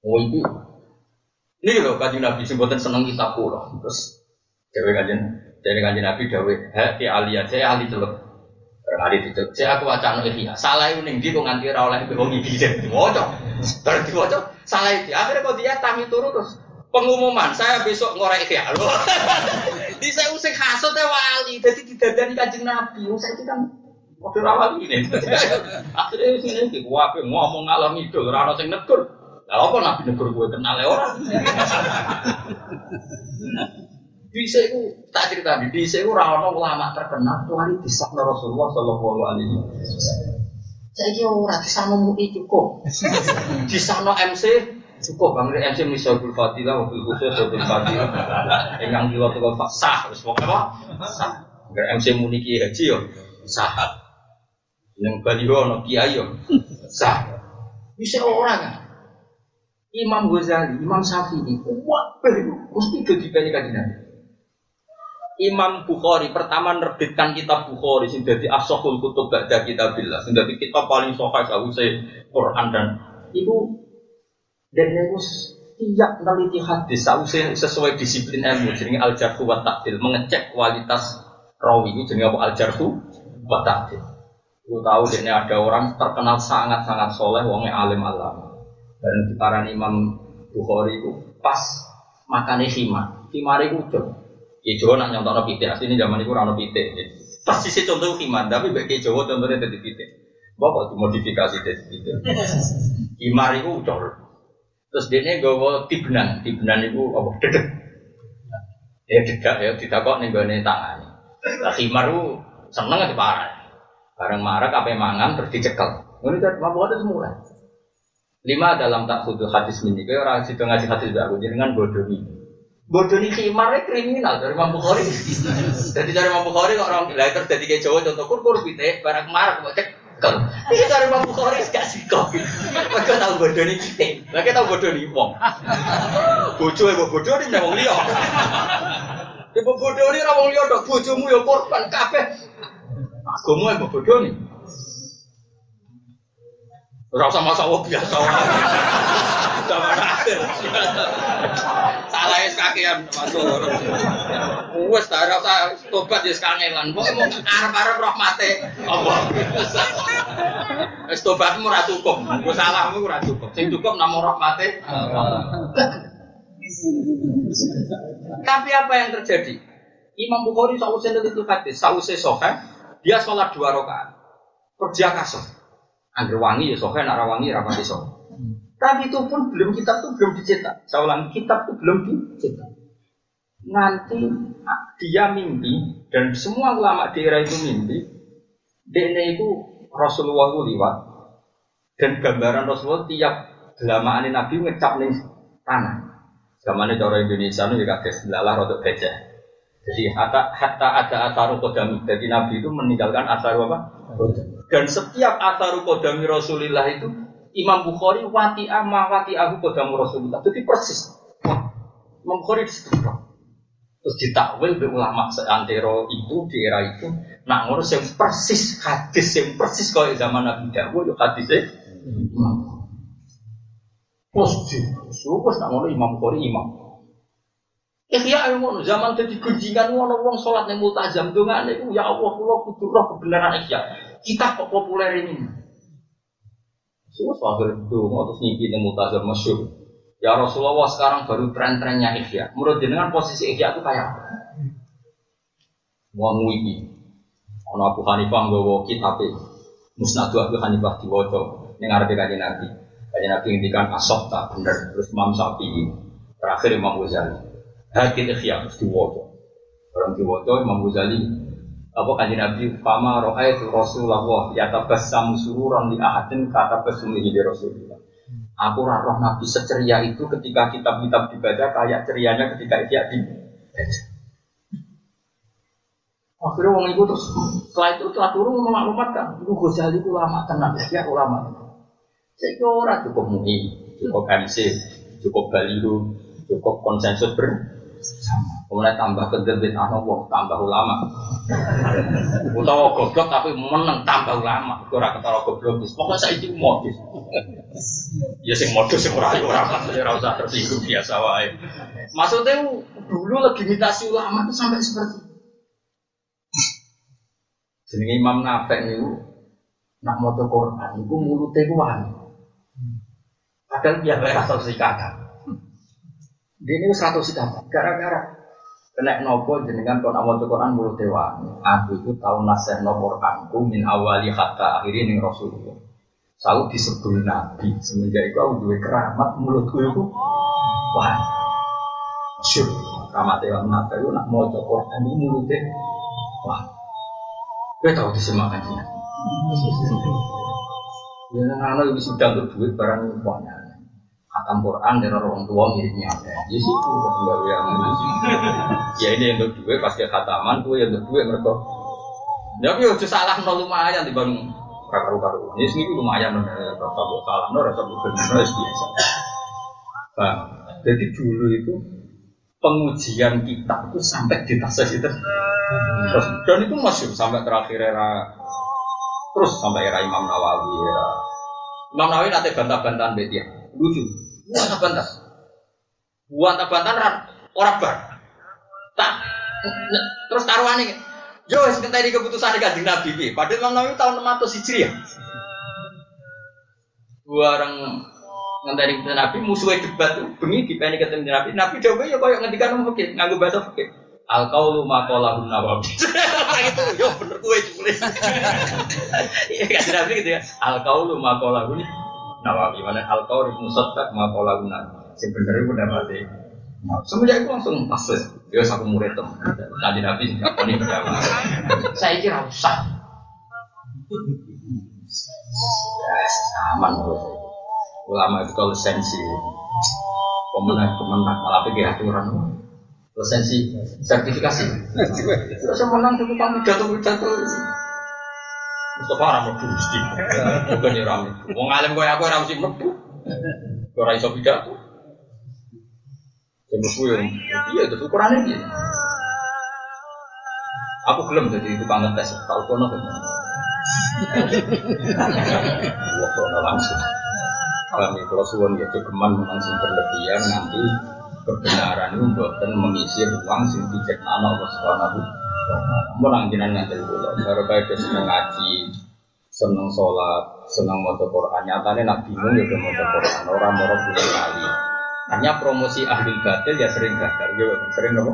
Mui ini loh kaji nabi sebutan seneng pulau. Terus cewek kajian, cewek kaji nabi dawe, hati alia, saya ahli celuk. Kali itu, saya aku wacana ini, salah itu nih, kok nganti itu ngi bisa diwajah, terus diwajah, salah itu. Akhirnya kok dia tami terus pengumuman, saya besok ngorek ya. Di saya usik hasut ya wali, jadi tidak dari kajian nabi, saya itu kan waktu rawal ini. Akhirnya sini nih, gua ngomong ngalor itu, rano sing negur. Lah apa nabi negur gue kenal ya orang. Bisa itu tak cerita di bisa itu rawon ulama terkenal tuh hari disakna Rasulullah Shallallahu Alaihi Wasallam. Saya kira orang di sana cukup, di sana MC cukup bang MC Misalul Fadilah, mobil khusus mobil Fadilah, yang kilo tuh sah, terus pokoknya apa? Sah. MC Muniki Haji yo sah. Yang baliho no kiai yo sah. Bisa orang kan? Imam Ghazali, Imam Syafi'i, wah, mesti jadi kaji kaji Nabi. Imam Bukhari pertama nerbitkan kitab Bukhari sing dadi asahul kutub ba'da kitabillah sing dadi kitab paling sahih sawise Quran dan ibu dan niku tiap meneliti hadis sawise sesuai disiplin ilmu jenenge al jarhu wa ta'dil mengecek kualitas rawi ini jenenge apa al jarhu wa ta'dil. Lu tahu ini ada orang terkenal sangat-sangat soleh wonge alim alam. Dan diparani Imam Bukhari itu pas makannya khimar. Khimar itu udah Ya Jawa nak nyontono pitik, asli zaman itu rano pitik. Pas sisi contoh khimar, tapi bagi Jawa contohnya jadi pitik. Bapak dimodifikasi jadi pitik. Khimar itu udah. Terus dia gawa tibnan, tibnan itu apa? Dedek. Ya dedek ya, tidak kok nih gue tangan. Khimar itu seneng aja parah. Bareng marah, kape mangan terus dicekel. Ini kan mampu ada semua. Lima dalam tak khudu hadis ini, kayak orang situ ngaji hadis aku, dengan bodoh ini. Bodoh ini khimarnya kriminal dari Imam Bukhari. Jadi dari Imam Bukhari kok orang lah terus jadi kayak Jawa contoh kur kur pite barang marah kok cek kan. Ini dari Imam Bukhari gak sih kok. Mereka tahu bodoh ini kita. Mereka tahu bodoh ini wong. Bodoh ya bodoh ini memang liya. Ibu bodoh ini rawong liya dok bojomu ya korban kabeh. Agama ya bodoh nih. Rasa masa biasa. Zaman akhir. Salah es kakean masuk. Wes tak rasa tobat ya kangelan. Kok mau arep-arep rahmate Allah. Wes tobatmu ora cukup. Wes salahmu ora cukup. Sing cukup namung Tapi apa yang terjadi? Imam Bukhari sausnya itu hadis, sausnya sohe, dia sholat dua rakaat, kerja kasar. Angger wangi ya sohe, nak wangi rapati sohe. Tapi itu pun belum kitab itu belum dicetak. Saya ulang kitab itu belum dicetak. Nanti dia mimpi dan semua ulama daerah itu mimpi. Dene itu Rasulullah itu liwat dan gambaran Rasulullah tiap lama Nabi ngecap nih tanah. Zaman cara Indonesia itu juga lalah rotok gajah. Jadi hatta, hatta ada asaru kodami. Jadi Nabi itu meninggalkan asaru apa? Dan setiap asaru kodami Rasulullah itu Imam Bukhari wati ama wati aku kodamu Rasulullah. Jadi persis. Imam Bukhari di situ. Terus ditakwil be ulama seantero itu di era itu. Nak ngurus yang persis hadis yang persis kau zaman Nabi Dawud yo hadisnya Imam. Terus di terus nak ngurus Imam Bukhari Imam. Ikhya ilmu zaman jadi gunjingan ngono wong salat ning multazam dongane ya Allah kula kudu roh kebenaran ikhya. Kita kok populer ini. Semua itu mau terus ngimpi yang mutazar masyur. Ya Rasulullah sekarang baru tren-trennya ikhya. Menurut jenengan posisi ikhya itu kayak apa? Mau ngwiki. Ono Abu Hanifah nggawa kitab Musnadu Abu Hanifah diwaca ning ngarepe kanjeng Nabi. Kanjeng Nabi ngendikan asok tak bener. Terus Imam Syafi'i terakhir Imam Ghazali. Hadis ikhya mesti diwaca. Orang diwaca Imam Ghazali apa kanjeng Nabi fama roa itu Rasulullah ya tabassam sururan di ahadin kata besumi di Rasulullah. Aku roh Nabi seceria itu ketika kitab-kitab dibaca kayak cerianya ketika dia di Akhirnya orang itu terus setelah itu telah turun memaklumatkan, itu Ghazali itu lama tenang, ya ulama. Saya orang cukup mui, cukup MC, cukup baliho, cukup konsensus ber Kemudian tambah kedebit anu wong tambah ulama. Utawa goblok tapi meneng tambah ulama. Ora ketara goblok wis. Pokoke saiki modus. Ya sing modus sing ora ora ora usah biasa wae. Maksudnya dulu legitimasi ulama itu sampai seperti itu. Jenenge Imam Nafek niku nak maca Quran iku mulute ku wangi. Padahal dia ora. Dia ini satu sikap, gara-gara kena nopo jenengan kon awal Quran mulut dewa. Aku itu tahu nasih nopo Quranku min awali hatta akhiri ning Rasulullah. Selalu disebut Nabi semenjak itu aku dua keramat mulutku itu wah syur keramat dewa nabi itu nak mau Quran itu mulutnya wah. Gue tahu disemak aja. Ya, anak ini sudah untuk duit barang banyak khatam Quran dari orang tua miripnya. Apa ya sih enggak yang ya ini yang kedua dia khataman tuh yang kedua mereka. Ya, tapi udah salah nol lumayan di bang karu karu ini sini lumayan rasa buat salah nol rasa buat benar biasa. Bang. Jadi dulu itu pengujian kita itu sampai di tas itu. Terus, dan itu masih sampai terakhir era terus sampai era Imam Nawawi era Imam Nawawi nanti bantah-bantahan betia lucu bantah bantah bantah bantahan orang bar. Tak terus taruhan ini. Yo sebentar keputusan di Nabi padahal Imam Nawawi tahun 600 Hijriah. Dua orang ngenteni Nabi musuhnya debat bengi dipeni ketemu Nabi. Nabi jawabnya ya koyo ngendikan mungkin nganggo bahasa fikih al qaulu ma qala nawawi. Itu yo bener gue tulis iya kan Nabi gitu ya. Al qaulu ma qala nawawi mana al qaulu musaddaq ma qala nawawi sing bener itu mati semenjak itu langsung pas ya aku murid tem tadi Nabi sing ini berapa saya kira usah. Ya aman ulama itu kalau sensi. Pemenang pemenang. Malah pikir aturan lisensi sertifikasi. Terus menang itu kami jatuh jatuh Mustafa orang mlebu mesti bukan ya rame wong alim koyo aku ora mesti mlebu. Ora iso pidato. Sing mlebu yo iya itu ukurane piye? Aku gelem jadi tukang ngetes. Tau kono kan Wah, langsung. Kami kalau suwon ya cuman langsung berlebihan nanti kebenaran itu bukan mengisi ruang sing diciptakan Allah Subhanahu wa taala. jinan ngaten kula, baru kayak seneng ngaji, seneng sholat, seneng maca Quran. Nyatane nak bingung ya maca Quran, orang mau bulan kali. Hanya promosi ahli batil ya sering gagal, ya sering nopo.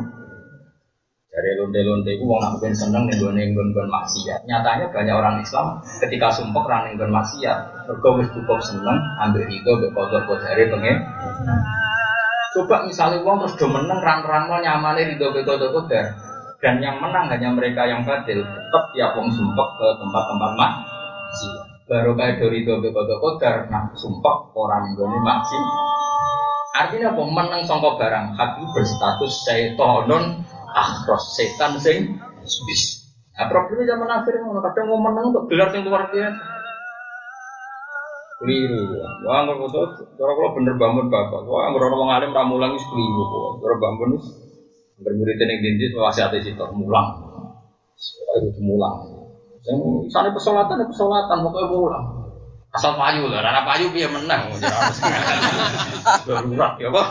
Dari lonte-lonte itu wong nak seneng nih gue gue maksiat. Nyatanya banyak orang Islam ketika sumpah ra gue maksiat, mergo cukup seneng ambil itu mbek kodok kodare pengen. Coba misalnya uang terus do rang-rang nyamane ridho be kodok kodar. Dan yang menang hanya mereka yang batil. Tetap ya wong sumpah ke tempat-tempat maksiat. Baru kayak dari ridho be kodok kodar, nah sumpah orang gue maksiat. Artinya apa? Menang songkok barang hak berstatus syaitonun akhros setan sing bis. Nah problemnya zaman akhir kadang mau menang untuk gelar sing luar biasa. Keliru. Wah, nggak. Cara kalau bener bangun bapak. Wah, nggak orang alim ramulang itu keliru. Cara bangun bermurid yang dindis masih ada situ mulang. Soalnya itu mulang. Sana pesolatan, pesolatan, pokoknya mulang. Asal payu lah, rana payu dia menang. Darurat ya pak.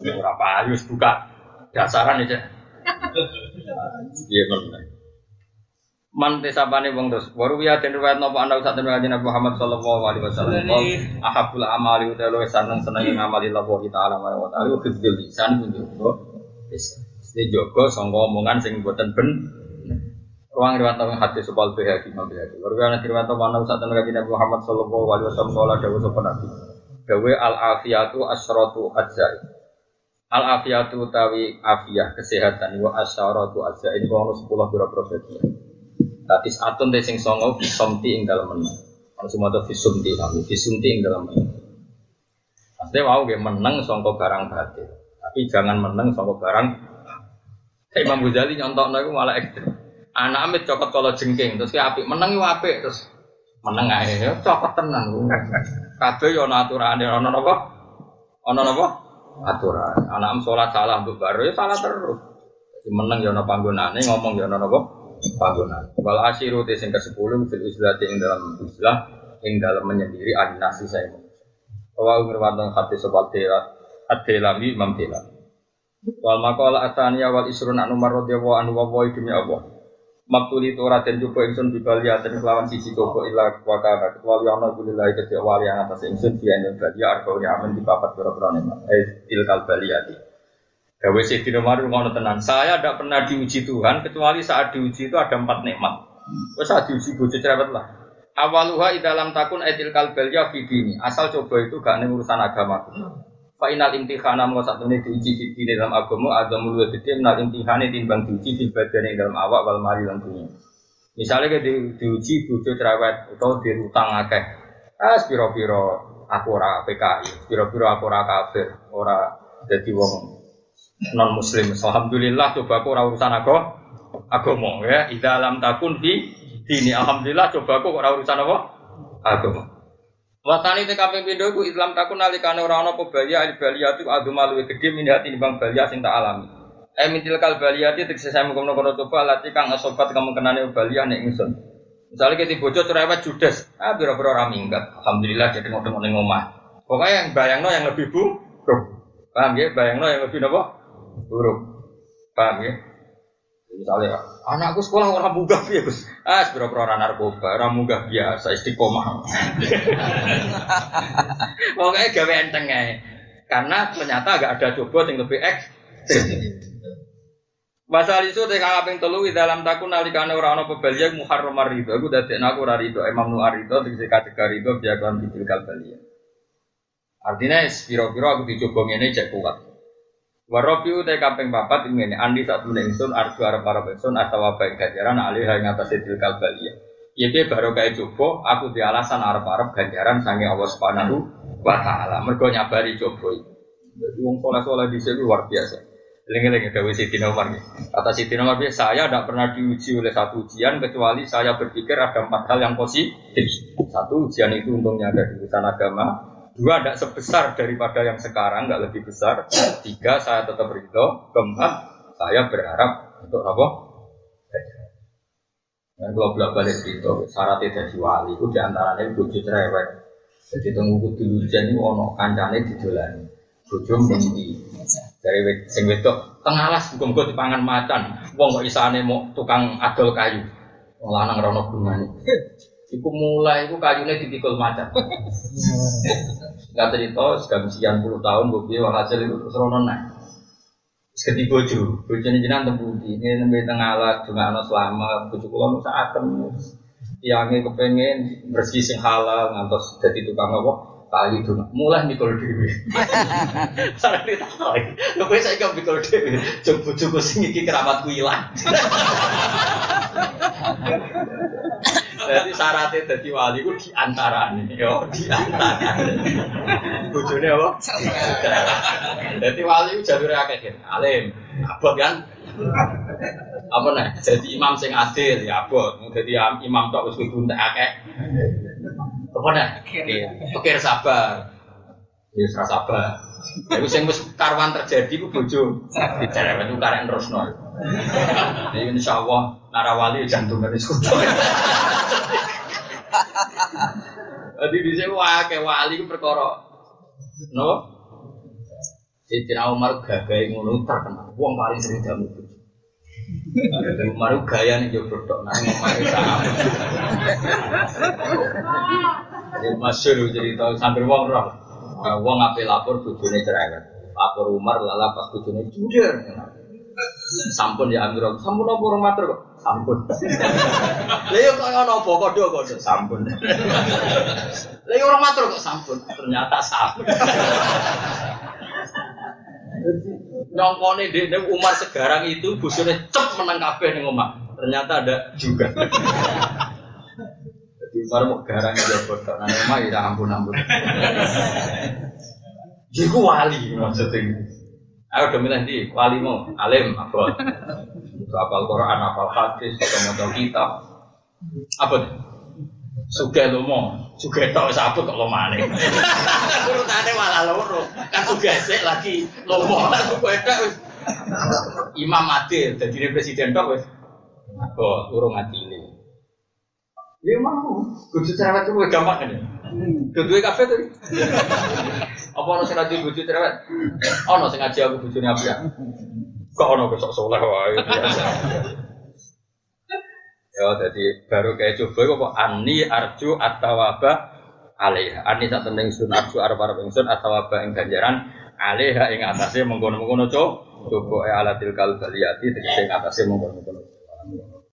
Berapa payu buka dasaran aja. Dia menang. Man tesapane wong terus. Waru ya den riwayat napa ana usah den Nabi Muhammad sallallahu alaihi wasallam. Ahabul amali utawa seneng seneng ngamali Allah taala wa taala hifdzul lisan kunjunggo. Wis. Iki jogo sangka omongan sing boten ben Ruang riwayat tentang hati sebal behadi mal behadi. Warga nanti riwayat mana usah tentang Nabi Muhammad Sallallahu Alaihi Wasallam dawu sopan nabi. Dawe al afiatu asratu ajai. Al afiatu tawi afiah kesehatan wa asratu ajai ini kalau sepuluh berapa Tadi atun teh sing songo fisomti ing dalam menang. Semua itu fisumti kami fisumti ing dalam menang. Wow gue menang songko barang batil. Tapi jangan menang songko barang. Kayak Imam Ghazali nyontok itu malah ekstrim. Anak amit cokot kalau jengking, terus kayak api menang api, terus menang aja ya cokot tenang. Kabeh yo ana aturane, ana napa? Ana napa? Aturan. Anak am sholat salah untuk baru ya salah terus. Jadi menang yo ana panggonane, ngomong yo napa? Panggonan. Wal asyiru te sing ke-10 fil islati ing dalam islah ing dalam menyendiri adinasi saya. Wa umir hati sobat tela, ad-delami imam tela. Wal maqala ataniya wal isrun anu marradiyallahu anhu wa demi Allah. Maktuli itu raden coba ingsun di bali aten kelawan sisi toko ila wakana kecuali ana kulilahi kecek wali yang atas ingsun di ene bali arbauni amen di papat pira-pira eh tilkal ati Gawe Sayyidina Umar ngono tenan. Saya tidak pernah diuji Tuhan kecuali saat diuji itu ada empat nikmat. Wes saat diuji bojo cerewet lah. Awaluha dalam takun etil kalbelia fidini. Asal coba itu gak nih urusan agama. Fa inal imtihana mau satu ini diuji di dalam agama ada mulut gede inal imtihane timbang diuji di badan dalam awak wal mari lan. Misalnya kayak diuji bujo cerewet atau dirutang akeh. Ah spiro piro aku ora PKI, spiro piro aku ora kafir, ora jadi wong non muslim. Alhamdulillah coba ora urusan aku agama ya. Ida alam takun di dini alhamdulillah coba aku ora urusan apa agama. Te kaping pindho ku Islam takun nalikane ora ana apa balia al baliyatu adu malu gedhe minati timbang balia sing tak alami. Eh mintil kal baliyati tegese saya mengkono-kono coba lati kang asobat kamu kenane balia nek ingsun. Misalnya kita bocor cerewet judes, ah biro-biro ora minggat. Alhamdulillah jadi ngono ning omah. Pokoknya yang bayangno yang lebih buruk. Paham ya? Bayangno yang lebih apa? Buruk. Paham ya? Misalnya, anakku sekolah orang munggah ya Gus. Ah, sebiro orang narkoba, orang munggah biasa, istiqomah. Pokoknya gawe enteng aja. Karena ternyata agak ada coba yang lebih ekstrim. Masal isu teh kaping telu di dalam takun nalikane ora ana pebaliya muharram rido. Aku dadekno aku ora rido. Imam Nu arido tegese kategori rido biakon bidil kalbalia. Artinya spiro-piro aku dicoba ngene cek kuat. Warobiu teh kaping papat ini andi satu ingsun arju para ingsun atau apa ganjaran alih yang atas itu kalbalia. Iya baru kayak coba aku di alasan arep arep ganjaran sange Allah subhanahu wa taala. Mergo nyabari coba. Jadi wong soleh soleh di sini luar biasa. Lengi-lengi Dewi Siti Nomar Kata Siti Nomar saya tidak pernah diuji oleh satu ujian kecuali saya berpikir ada empat hal yang positif. Satu ujian itu untungnya ada di urusan agama, Dua, tidak sebesar daripada yang sekarang, tidak lebih besar. Tiga, saya tetap ridho. Keempat, saya berharap untuk apa? Dan kalau bolak balik itu, syarat tidak wali, itu di antaranya bujuk cerewet. Jadi tunggu kudu hujan itu ono kancane didolani. Bojo mesti dari sing wedok tengalas bukan gue dipangan macan. Wong kok isane mau tukang adol kayu. Wong lanang rono gunane. Iku mulai iku kayunya dipikul macan. Gak cerita, sudah sekian puluh tahun, gue bilang hasil itu terus rono naik. Seketi bojo, bojo ini jenang tembuti, ini nembe tengah alat, cuma anak selama, bojo kulo nusa atem, tiangnya kepengen bersih sing halal, ngantos jadi tukang apa, kali itu mulai mikul dewi. Sarang ditakoki, lho kowe saiki kok mikul dewi, bojoku sing iki keramatku ilang. Jadi syaratnya jadi wali itu di antara ini, yo di antara. Bujurnya apa? Jadi wali itu jalur akeh alim, abot kan? Apa nih? Jadi imam sing adil ya abot. Jadi imam tok wis kudu entek akeh. Apa nih? Pikir sabar. Ya sabar. Iku sing wis karwan terjadi ku bojo dicerewet ku karek nerusno. Jadi insyaallah narawali jantung dari sudah. Jadi di sini wae wali ku perkara. No? Sayyidina Umar gagai ngono terkenal. Wong paling sering jamu bojo. Umar gaya nih jodoh tok nang Umar sama. Jadi masyur cerita sambil wong roh. Wong ape lapor bojone cerewet. Lapor Umar lala pas bojone jujur. Sampun ya Amirul, sampun apa orang matur kok? Sampun. Lah yo kok ana apa kodho-kodho sampun. Lah orang matur kok sampun. Ternyata sampun. Nyongkone dene Umar segarang itu bosone cep menang kabeh ning omah. Ternyata ada juga. Baru mau garang aja bodoh. Nah, emang ya ampun ampun. Jiku wali maksudnya. Ayo udah milih di wali mau alim apa? Apal Quran, apal hadis, atau kitab. Apa? Suge lo mau, suge tau sapu kok lo mana? Urutane malah loro, kan suge sih lagi lo mau, suge itu Imam adil, jadi presiden tok wes. Oh, urung adil. Ya mau, kudu cerewet itu gampang kan ya. Kedua kafe tuh. Apa orang sing ngaji cerewet? Ono sing ngaji aku bojone apa ya? Kok ono besok soleh wae. Ya jadi baru kayak coba kok ani arju atau apa alaiha. Ani sak temen sun arju arep ingsun atau apa ing ganjaran alaiha ing atase mengkono-mengkono coba. Coba alatil kalbaliyati tegese atase mengkono-mengkono.